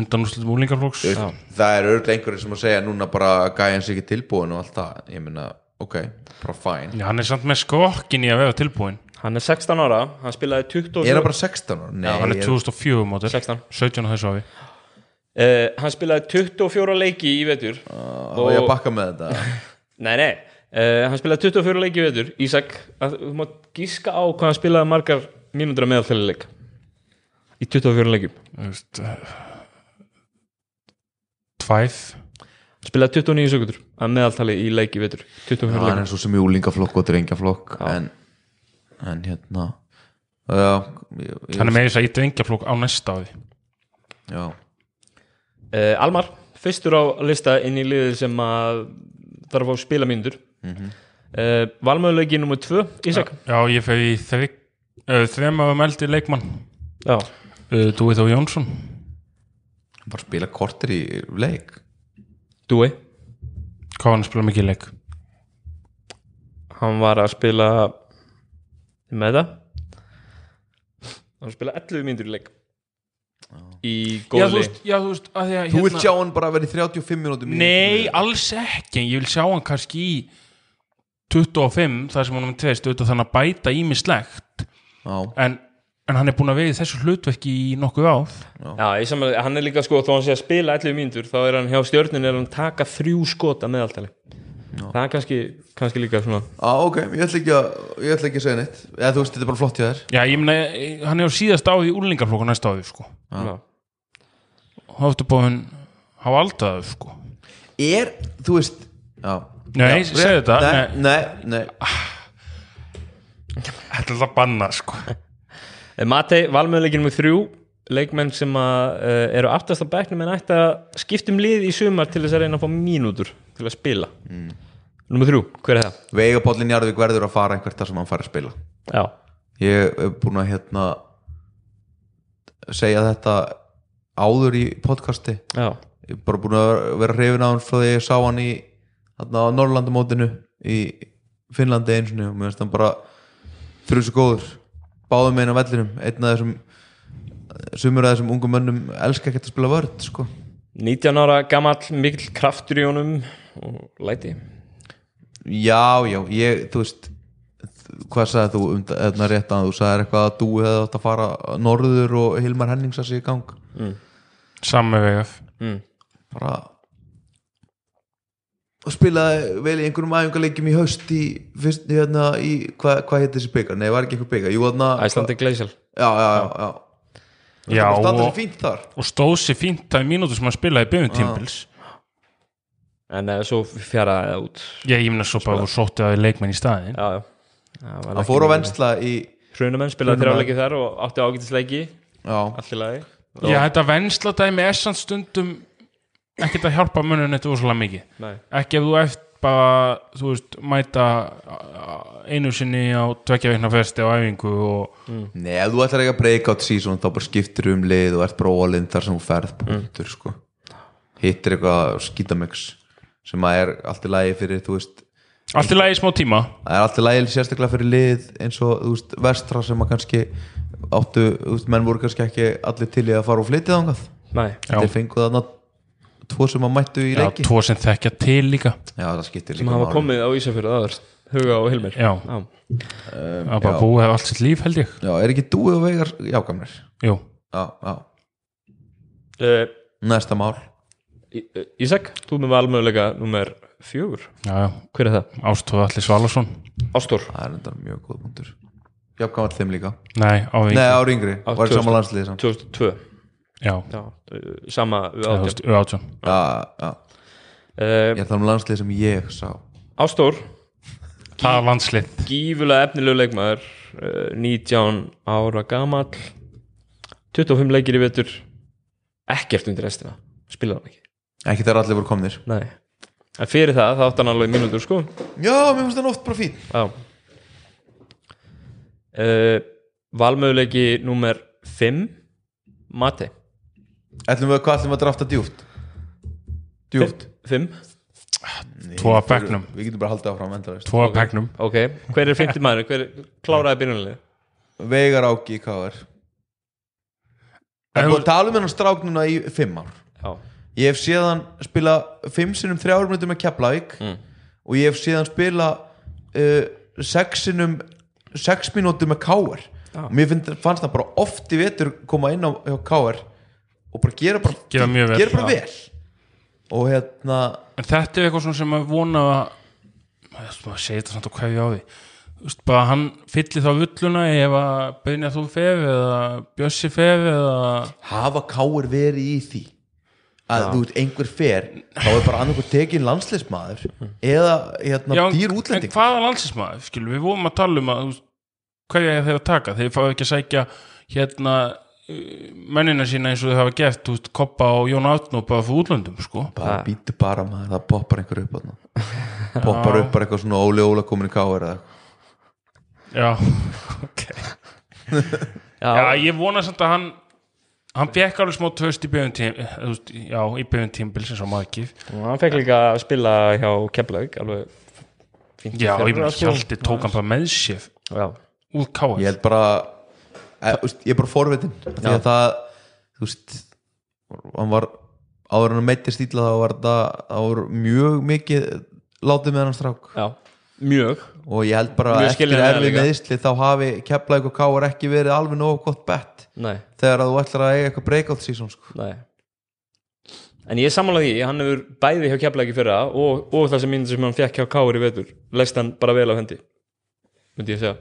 undanúslutum úlingaflóks Já. Það er örglega einhverjir sem að segja núna bara að gæja hans ekki tilbúin og allt það. Ég meina, ok, bara fæn hann er samt með skokkin í að vera tilbúin hann er 16 ára hann spilaði 24 Er það bara 16 ára? Nei, Hann er ég- 2004 mótil 16 17 á þessu áfi uh, hann spilaði 24 leiki í vetur. Og ég að bakka með þetta? Nei, nei, uh, hann spilaði 24 leiki í vetur. Ísak, að, þú mátt gíska á hvað hann spilaði margar mínútur að meðaltæli leik í 24 leikjum. Þú veist, eh, Tvæð spilaði 29 sekundur að meðaltali í leik í vetur. 24 hann leikjum. er svo sem í úlingaflokk og drengjaflokk en, en hérna já, ég, ég, Hann er með þess að í drengjaflók á næsta áfi já. uh, Almar, fyrstur á lista inn í liðið sem að þarf að spila mínútur. Mm -hmm. uh, valmöðuleiki nummer 2 Ísak? Já, ég fer í þrygg uh, af meldi leikmann. Já, uh, Dúið Þó Jónsson. Bara spila kortir í leik. Dúi? Hvað var hann að spila mikið leik? hann var að spila með það. Hann var að spila 11 mínútur í leik. Í Já, þú góðli já, þú veist að því að, þú vilt sjá hann bara verið 35 minútum í- Nei, alls ekki Ég vil sjá hann kannski í 25 þar sem hann er tveist auðvitað þannig að bæta ímislegt já, en, en hann er búin að vegi þessu hlutverki í nokkuð áð já, ég samanlega, hann er líka sko þó hann sé að spila 11 mínútur þá er hann hjá stjörnun er hann að taka þrjú skot að meðaltali það er kannski, kannski líka svona á, ok, ég ætla ekki að ég ætla ekki að segja neitt. Eða þú veist, þetta er bara flott hjá þér. Já, ég meina, hann er á síðast áði í úlingaflóku næsta áði, sko. Já. Hóftu búin hafa aldaðu, sko. Er, þú veist já, Nei, já, segðu þetta, nei, nei. nei, nei. Þetta er alltaf banna, sko. Eh, Matei, valmöðuleikin með þrjú leikmenn sem að, uh, eru aftast á bekknum en ætti að skipta um lið í sumar til þess að reyna að fá mínútur til að spila. Mm. Númer þrjú, hver er það? Veiga Pállin Jarðvík verður að fara einhvert þar sem hann fara að spila. Já, ég er búin að hérna segja þetta áður í podcasti. Já, ég er bara búin að vera hrifin á hann frá því ég sá hann í þarna á Norrlandamótinu í Finnlandi eins og mér finnst hann bara fyrir þessu góður. Báðum einu á vellinum einn af þessum sumur af þessum ungum mönnum elska ekki að spila vörð sko. 19 ára gamall, mikill kraftur í honum og læti. Já, já, ég, þú veist hvað sagði þú um þetta rétt að þú sagðir eitthvað að þú hefði átt að fara norður og Hilmar Hennings að sig í gang. Samme vegaf mm. bara og spilaði vel í einhverjum æfingarleikjum í haust í, fyrst, hérna, í hvað hva heit þessi byggar? Nei, var ekki einhver byggar Æslandi Gleisel Já, já, já, já. Já, Það standa og- sér fínt þar. og stóð sér fínt það í mínútu sem hann spilaði í byggjum tímpils En uh, svo fjaraði það út. Ég ímna svo bara og sótti að leikmenn í staðin Já, já. Það fór á vensla í Hrunumenn spilaði þrjáleiki þar og átti ágætisleiki. Já, Allt í lagi. Já, þetta vensla dæmi er samt stundum ekkert að hjálpa munun þetta úrslega mikið. Nei. ekki ef þú eft bara þú veist, mæta einu sinni á tvekja veikna festi á æfingu og Nei, ef þú ætlar ekki að breakout season þá bara skiptir um lið og ert bara all-in þar sem þú ferð punktur, sko. Hittir eitthvað skítamix sem að er allt í lagi fyrir, þú veist allt í lagi í smá tíma. Það er allt í lagi sérstaklega fyrir lið eins og, þú veist, vestra sem að kannski áttu, þú veist, menn voru kannski ekki allir til í að fara og flytja þangað. Nei, Þeir fengu þarna tvo sem að mættu í já, leiki. tvo sem þekkja til líka. Já, skiptir sem líka hafa komið á Ísafjörðu aður Huga og Hilmir. Já, Já. það er bara búið hefur allt sitt líf held ég. Já, er ekki dúið og vegar jákamnir Jú, Já, já, Uh, næsta mál Ísak, þú með valmöðuleika nummer fjögur. Já, já, Hver er það? Ástóð Alli Svalason Ástór Það er enda mjög góð punktur. Jákamall þeim líka. Nei, á Nei, vingi ári yngri, Á var í 2000. sama landslið samt. 2002 Já, Já, sama við þú átján veist, átján. Já, já, uh, ég er það um landslið sem ég sá. Ástór, Það er landslið gífulega efnilegu leikmaður uh, 19 ára gamall 25 leikir í vetur. Ekkert undir restina. Spilaði hann ekki Ekki þegar allir voru komnir. Nei. en fyrir það, það átti hann alveg mínútur sko. Já, mér finnst það oft bara fín. Já. Uh, Valmöðuleiki númer 5 Mati. Ætlum við, hvað ætlum við að drafta djúpt? Djúpt? 5, Tvo af bekknum. Við getum bara haldið áfram endalaust. Tvo af pegnum ok. Hver er 50 maður? Hver kláraði byrjunalið? Veigar Áki í KR Það er búið að tala um hennar strák núna í fimm ár? Já, Ég hef séðan spila fimm sinnum þrjár minútur með Keflavík. Mm. og ég hef séðan spila uh, sex sinnum sex mínútur með KR Já. og mér finnst, fannst það bara oft í vetur koma inn á hjá KR og bara gera bara, Gera mjög vel, gera bara vel. Og hérna En þetta er eitthvað svona sem að vona að maður segir þetta samt og ég á því. Þú veist, bara hann fyllir þá vulluna ef að Beinja þú fef eða Bjössi fef eða hafa KR verið í því að þú veit einhver fer þá er bara annarkur tekin landsleismadur eða hérna Já, dýr en útlending hvaða landsinsmaður, skilur, við vorum að tala um að hvað ég þeir að taka? Þeir fá ekki að sækja hérna uh, mennina sína eins og þau hafa gert veist, Koppa og Jón Átnó bara fyrir útlöndum, sko. Bara býtu bara maður, það poppar einhver upp þarna. poppar upp bara eitthvað svona Óli Óla komin í KR eða eitthvað. Já, ok. Já, Já, ég vona samt að hann hann fekk alveg smá töst í bjöðum tím veist, já, í bjöðum tímbil sem svo maður ekki og hann fekk líka að spila hjá Keflavík alveg fínt í Já, ég sko. Hjalti tók hann bara með sér Já, úr káar ég held bara e, úst, ég er bara forvitin því að það þú veist hann var áður en að meiti stíla þá var það það var mjög mikið látið með hann strák. Já, mjög. Og ég held bara Mjög eftir erfið meðisli þá hafi Keflavík og KR ekki verið alveg nógu gott bett Nei, þegar að þú ætlar að eiga eitthvað breakout season sko. En ég er sammála því, hann hefur bæði hjá í fyrra og, og það sem myndir sem hann fekk hjá Káur í vetur leist hann bara vel á hendi myndi ég segja.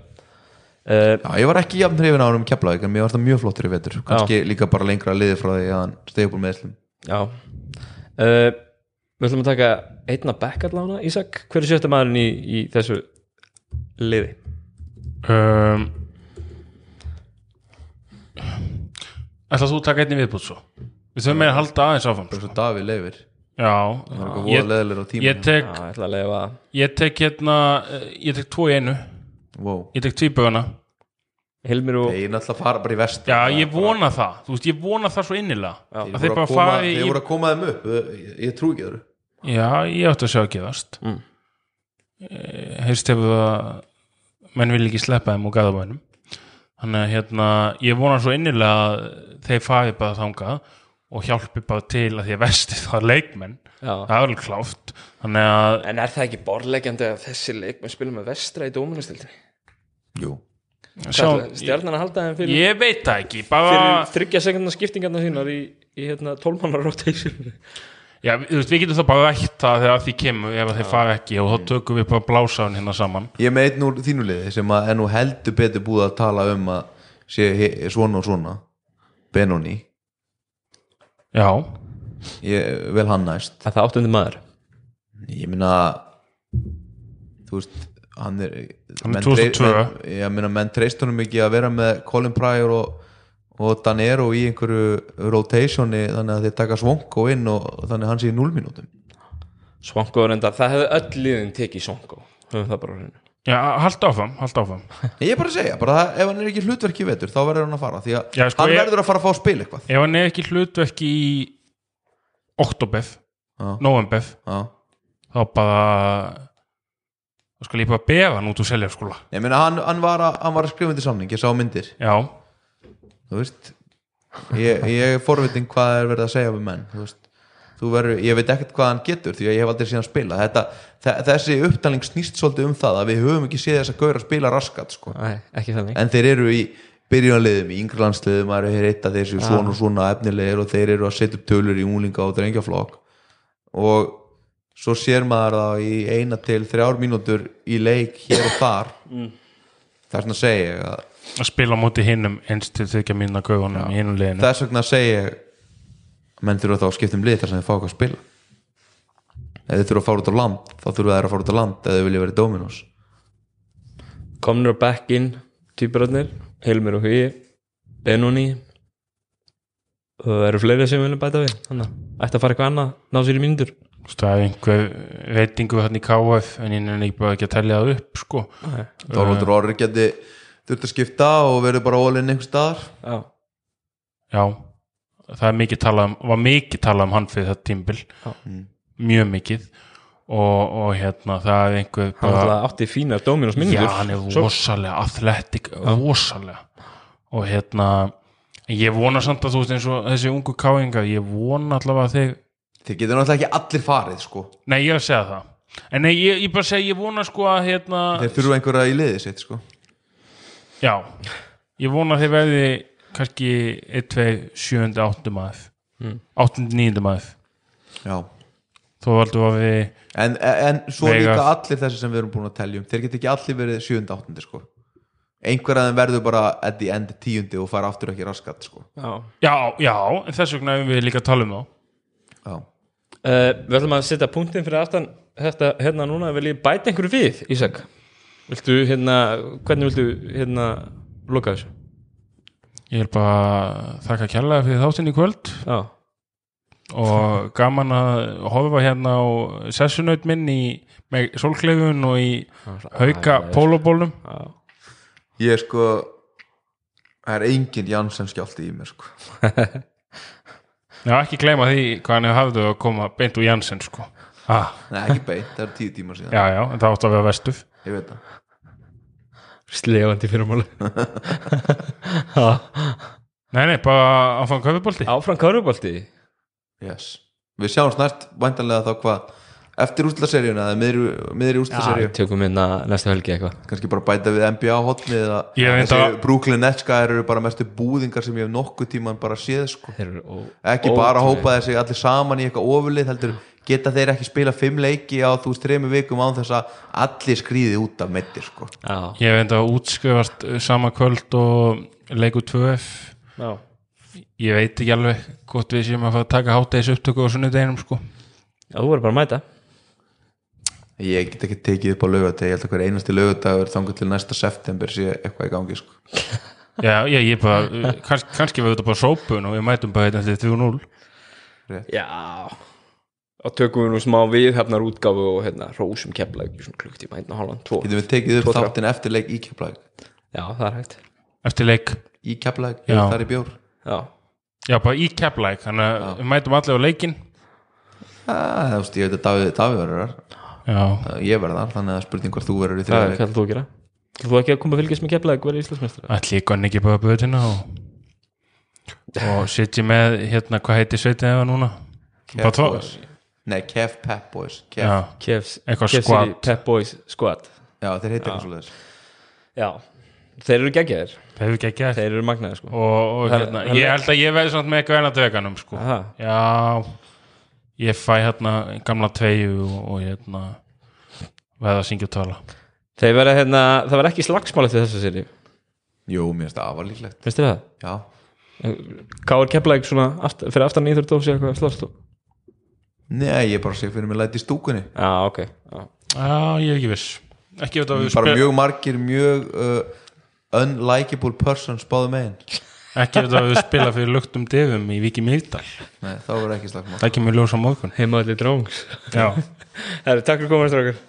Uh, Já, ég var ekki jafn hrifin á hann um Keflavík en mér var það mjög flottur í vetur. Kannski líka bara lengra liði frá því að hann stegi upp úr meðslum Já. Uh, Við ætlum að taka einna back allána Ísak, hver er sjötta maðurinn í, í þessu liði? um, Ætla þú að taka einni viðbútt svo? Við þurfum með að halda aðeins áfram. Bara svo Davíð leifir Já, ég, ég tek Já, ég ætla að leifa. ég tek hérna eh, ég tek tvo í einu. Wow. ég tek tvíbögana Hilmir og þeir náttúrulega fara bara í vest Já, ég vona það, þú veist, ég vona það svo innilega. Að þeir þeir voru bara að koma, fari þeir voru að koma þeim upp. Ég, ég trú ekki öðru Já, ég átti að sjá að gefast Mm. Eh, Heyrst hefur það menn vil ekki sleppa þeim og gaðabænum þannig að hérna ég vona svo innilega að þeir fari bara þangað og hjálpi bara til að því að vesti það leikmenn Já. það er alveg kláft þannig að En er það ekki borlegjandi að þessi leikmenn spila með vestra í dóminastildinni? Jú. Stjarnan að halda þeim fyrir, ég veit það ekki bara, fyrir þryggja sekundar skiptingarna sínar í, í hérna, tólmannar rotation já, veist, við getum það bara rætt það þegar því kemur ef þeir fara ekki og þá tökum við bara blásaðun hérna saman. Ég er með einn úr þínu liði sem að er nú heldur betur búið að tala um að sé svona og svona. Benoni, já, ég vel hann næst. Að það áttundi maður? Ég meina þú veist hann er, Hann er menn trey- 2002. menn, ég meina menn treyst honum ekki að vera með Colin Pryor og, og Danero í einhverju rotationi þannig að þeir taka svonko inn og þannig að hann sé í 0 mínútum Svanko er enda, það hefði öll liðin tekið Svanko höfum það bara hreinu. Já, halda áfram halda áfram. Ég er bara að segja, bara það, ef hann er ekki hlutverki vetur þá verður hann að fara því að Já, sko, hann ég- verður að fara að fá að spila eitthvað. Ef hann er ekki hlutverki í oktober, Já. november Já. þá bara þá skal ég bara befa hann út úr seljarskóla ég meina hann, hann, var að, hann var að skrifa undir samning ég sá myndir, já, þú veist ég, ég er forvitin hvað er verið að segja við menn þú veist. Þú verður, ég veit ekkert hvað hann getur því að ég hef aldrei síðan spila. Þetta, þe- þessi upptalning snýst svolítið um það að við höfum ekki séð þess að gaura spila raskat sko. Nei, en þeir eru í byrjunarliðum í yngrelandsliðum, maður er eitt að þeir séu svona og svona efnilegir og þeir eru að setja upp tölur í úlinga og drengjaflokk og svo sér maður það í eina til þrjár mínútur í leik hér og þar. Þess vegna segi ég að að spila á móti hinnum eins til þykja mína gauðunum í hinnum liðinu. Þess vegna að menn þurfa þá að skipta um lið þar sem þeir fá eitthvað að spila. Ef þeir þurfa að fara út á land þá þurfa þeir að fara út á land ef þeir vilja vera í Dominos. Komnir á back in Týpurarnir, Hilmir og Hugi Benoni. Og það eru fleiri sem vilja bæta við þannig að ætti að fara eitthvað annað ná sér í mínútur það er einhver reytingu hann í KF en ég er ekki bara ekki að telja það upp sko. Þorvaldur Orri geti þurft að skipta og verður bara ólinn einhver staðar. Já, já, það er mikið talað um var mikið talað um hann fyrir þetta tímbil Já. mjög mikið. Og, og hérna það er einhver hann alltaf átti fínar Dominos Já, mínútur hann er rosalega athletic, rosalega. Og hérna ég vona samt að þú veist eins og þessi ungu káingar, ég vona allavega að þeir þeir getur náttúrulega ekki allir farið sko. nei, ég er að segja það. En nei, ég, ég bara segja, ég vona sko að hérna, þeir þurfa einhverja í liðið sitt sko. Já ég vona að þeir verði kannski 1, 2, 7, 8 maður Mm. 8, 9 maður Já. þó valdu að við en, en svo Veigar. líka allir þessi sem við erum búin að telja um þeir get ekki allir verið 7. 8. Sko. einhver að þeim verður bara at the end 10. og fara aftur ekki raskat sko. Já. já, já, en þess vegna erum við líka að tala um þá Já. Uh, við ætlum að setja punktin fyrir aftan þetta hérna núna, vil ég bæta einhverju við Ísak, viltu hérna hvernig viltu hérna loka þessu? ég vil bara þakka kærlega fyrir þáttinn í kvöld. Já, og gaman að horfa hérna á sessunaut minn í með sólklefun og í hauka pólubólum já, ég sko það er engin Janssen skjálti í mér sko. já ekki gleyma því hvað hann hefur hafðu að koma beint úr Janssen sko. Ah, Nei, ekki beint, það er tíu tímar síðan. Já já, en það átti að vera vestuf ég veit það. Slefandi fyrirmáli. Nei nei, bara áfram köfubólti Áfram Körubolti yes. við sjáum snart væntanlega þá hvað eftir úrslaseríuna eða miðri, miðri Já, úrslaseríu tökum hérna næstu helgi eitthvað. Kannski bara bæta við NBA hotnið eða þessi að- Brooklyn Nets gæðir eru bara mestu búðingar sem ég hef nokkuð tíman bara séð sko. Þeir eru ó, ekki bara ótrúlegir. hópa þessi allir saman í eitthvað ofurlið heldur geta þeir ekki spila fimm leiki á þú veist þrejum vikum án þess að allir skrýði út af meittir sko. Já, ég hef enda að útskrifast uh, sama kvöld og leiku 2F já, ég veit ekki alveg hvort við séum að fara að taka hátæðis upptöku á sunnudeginum sko. Já, þú verður bara að mæta ég get ekki tekið upp á laugateg ég held að hver einasti laugadagur þangur til næsta september sé eitthvað í gangi sko. já, já, ég bara, uh, kanns, kannski við þetta bara sópun og við mætum bara hérna til 3-0 Já. Og tökum við nú smá viðhefnar útgáfu og hérna rósum svona klukktíma hérna hálfan, tvo. Getum við tekið upp þáttin eftir leik í kjöflag Já, það er hægt. Eftir leik. Í keflag, Já. þar í bjór? Já, já, bara í Keflæk þannig að við mætum allir á leikin ah, þú veist, ég veit að Davíð, Davíð já, Uh, ég verður þar, þannig að spurning hvort þú verður í hvað þriðleik ætlar þú að gera? Þú ekki að koma að fylgjast með keflaðið hverju Íslandsmeistra? allir ykkur ekki bara böðina og, og sitji með hérna, hvað heitir sveitið eða núna? Boys. Nei, Kef Pep Boys já, já. Squad. City Pep Boys Squad. Þeir heitir eitthvað svo leiðis Já, þeir eru það hefur ekki gert Þeir eru magnaðir sko. Og, og hérna, ég held að ég samt með eitthvað enn að döganum sko. Aha. já ég fæ hérna gamla tveiu og, og hérna veða að syngja og tala. Þeir verða hérna, það var ekki slagsmálið til þessu séri jú, mér finnst það afar líklegt. Finnst þér það? já, Hvað er keflaðið svona aftur, fyrir aftan og sé eitthvað slóst þú? nei, ég bara sé fyrir mig læti í stúkunni. Já, ok já. já, ég er ekki viss. Ekki veit að við bara spil- mjög margir mjög uh, unlikable persons báðu megin ekki veit að við spila fyrir luktum defum í Viki Mýrdal. Nei, þá verður ekki slagsmál það kemur ljós á morgun. Heimaðalli dróngs já. Herri, takk fyrir komast rákar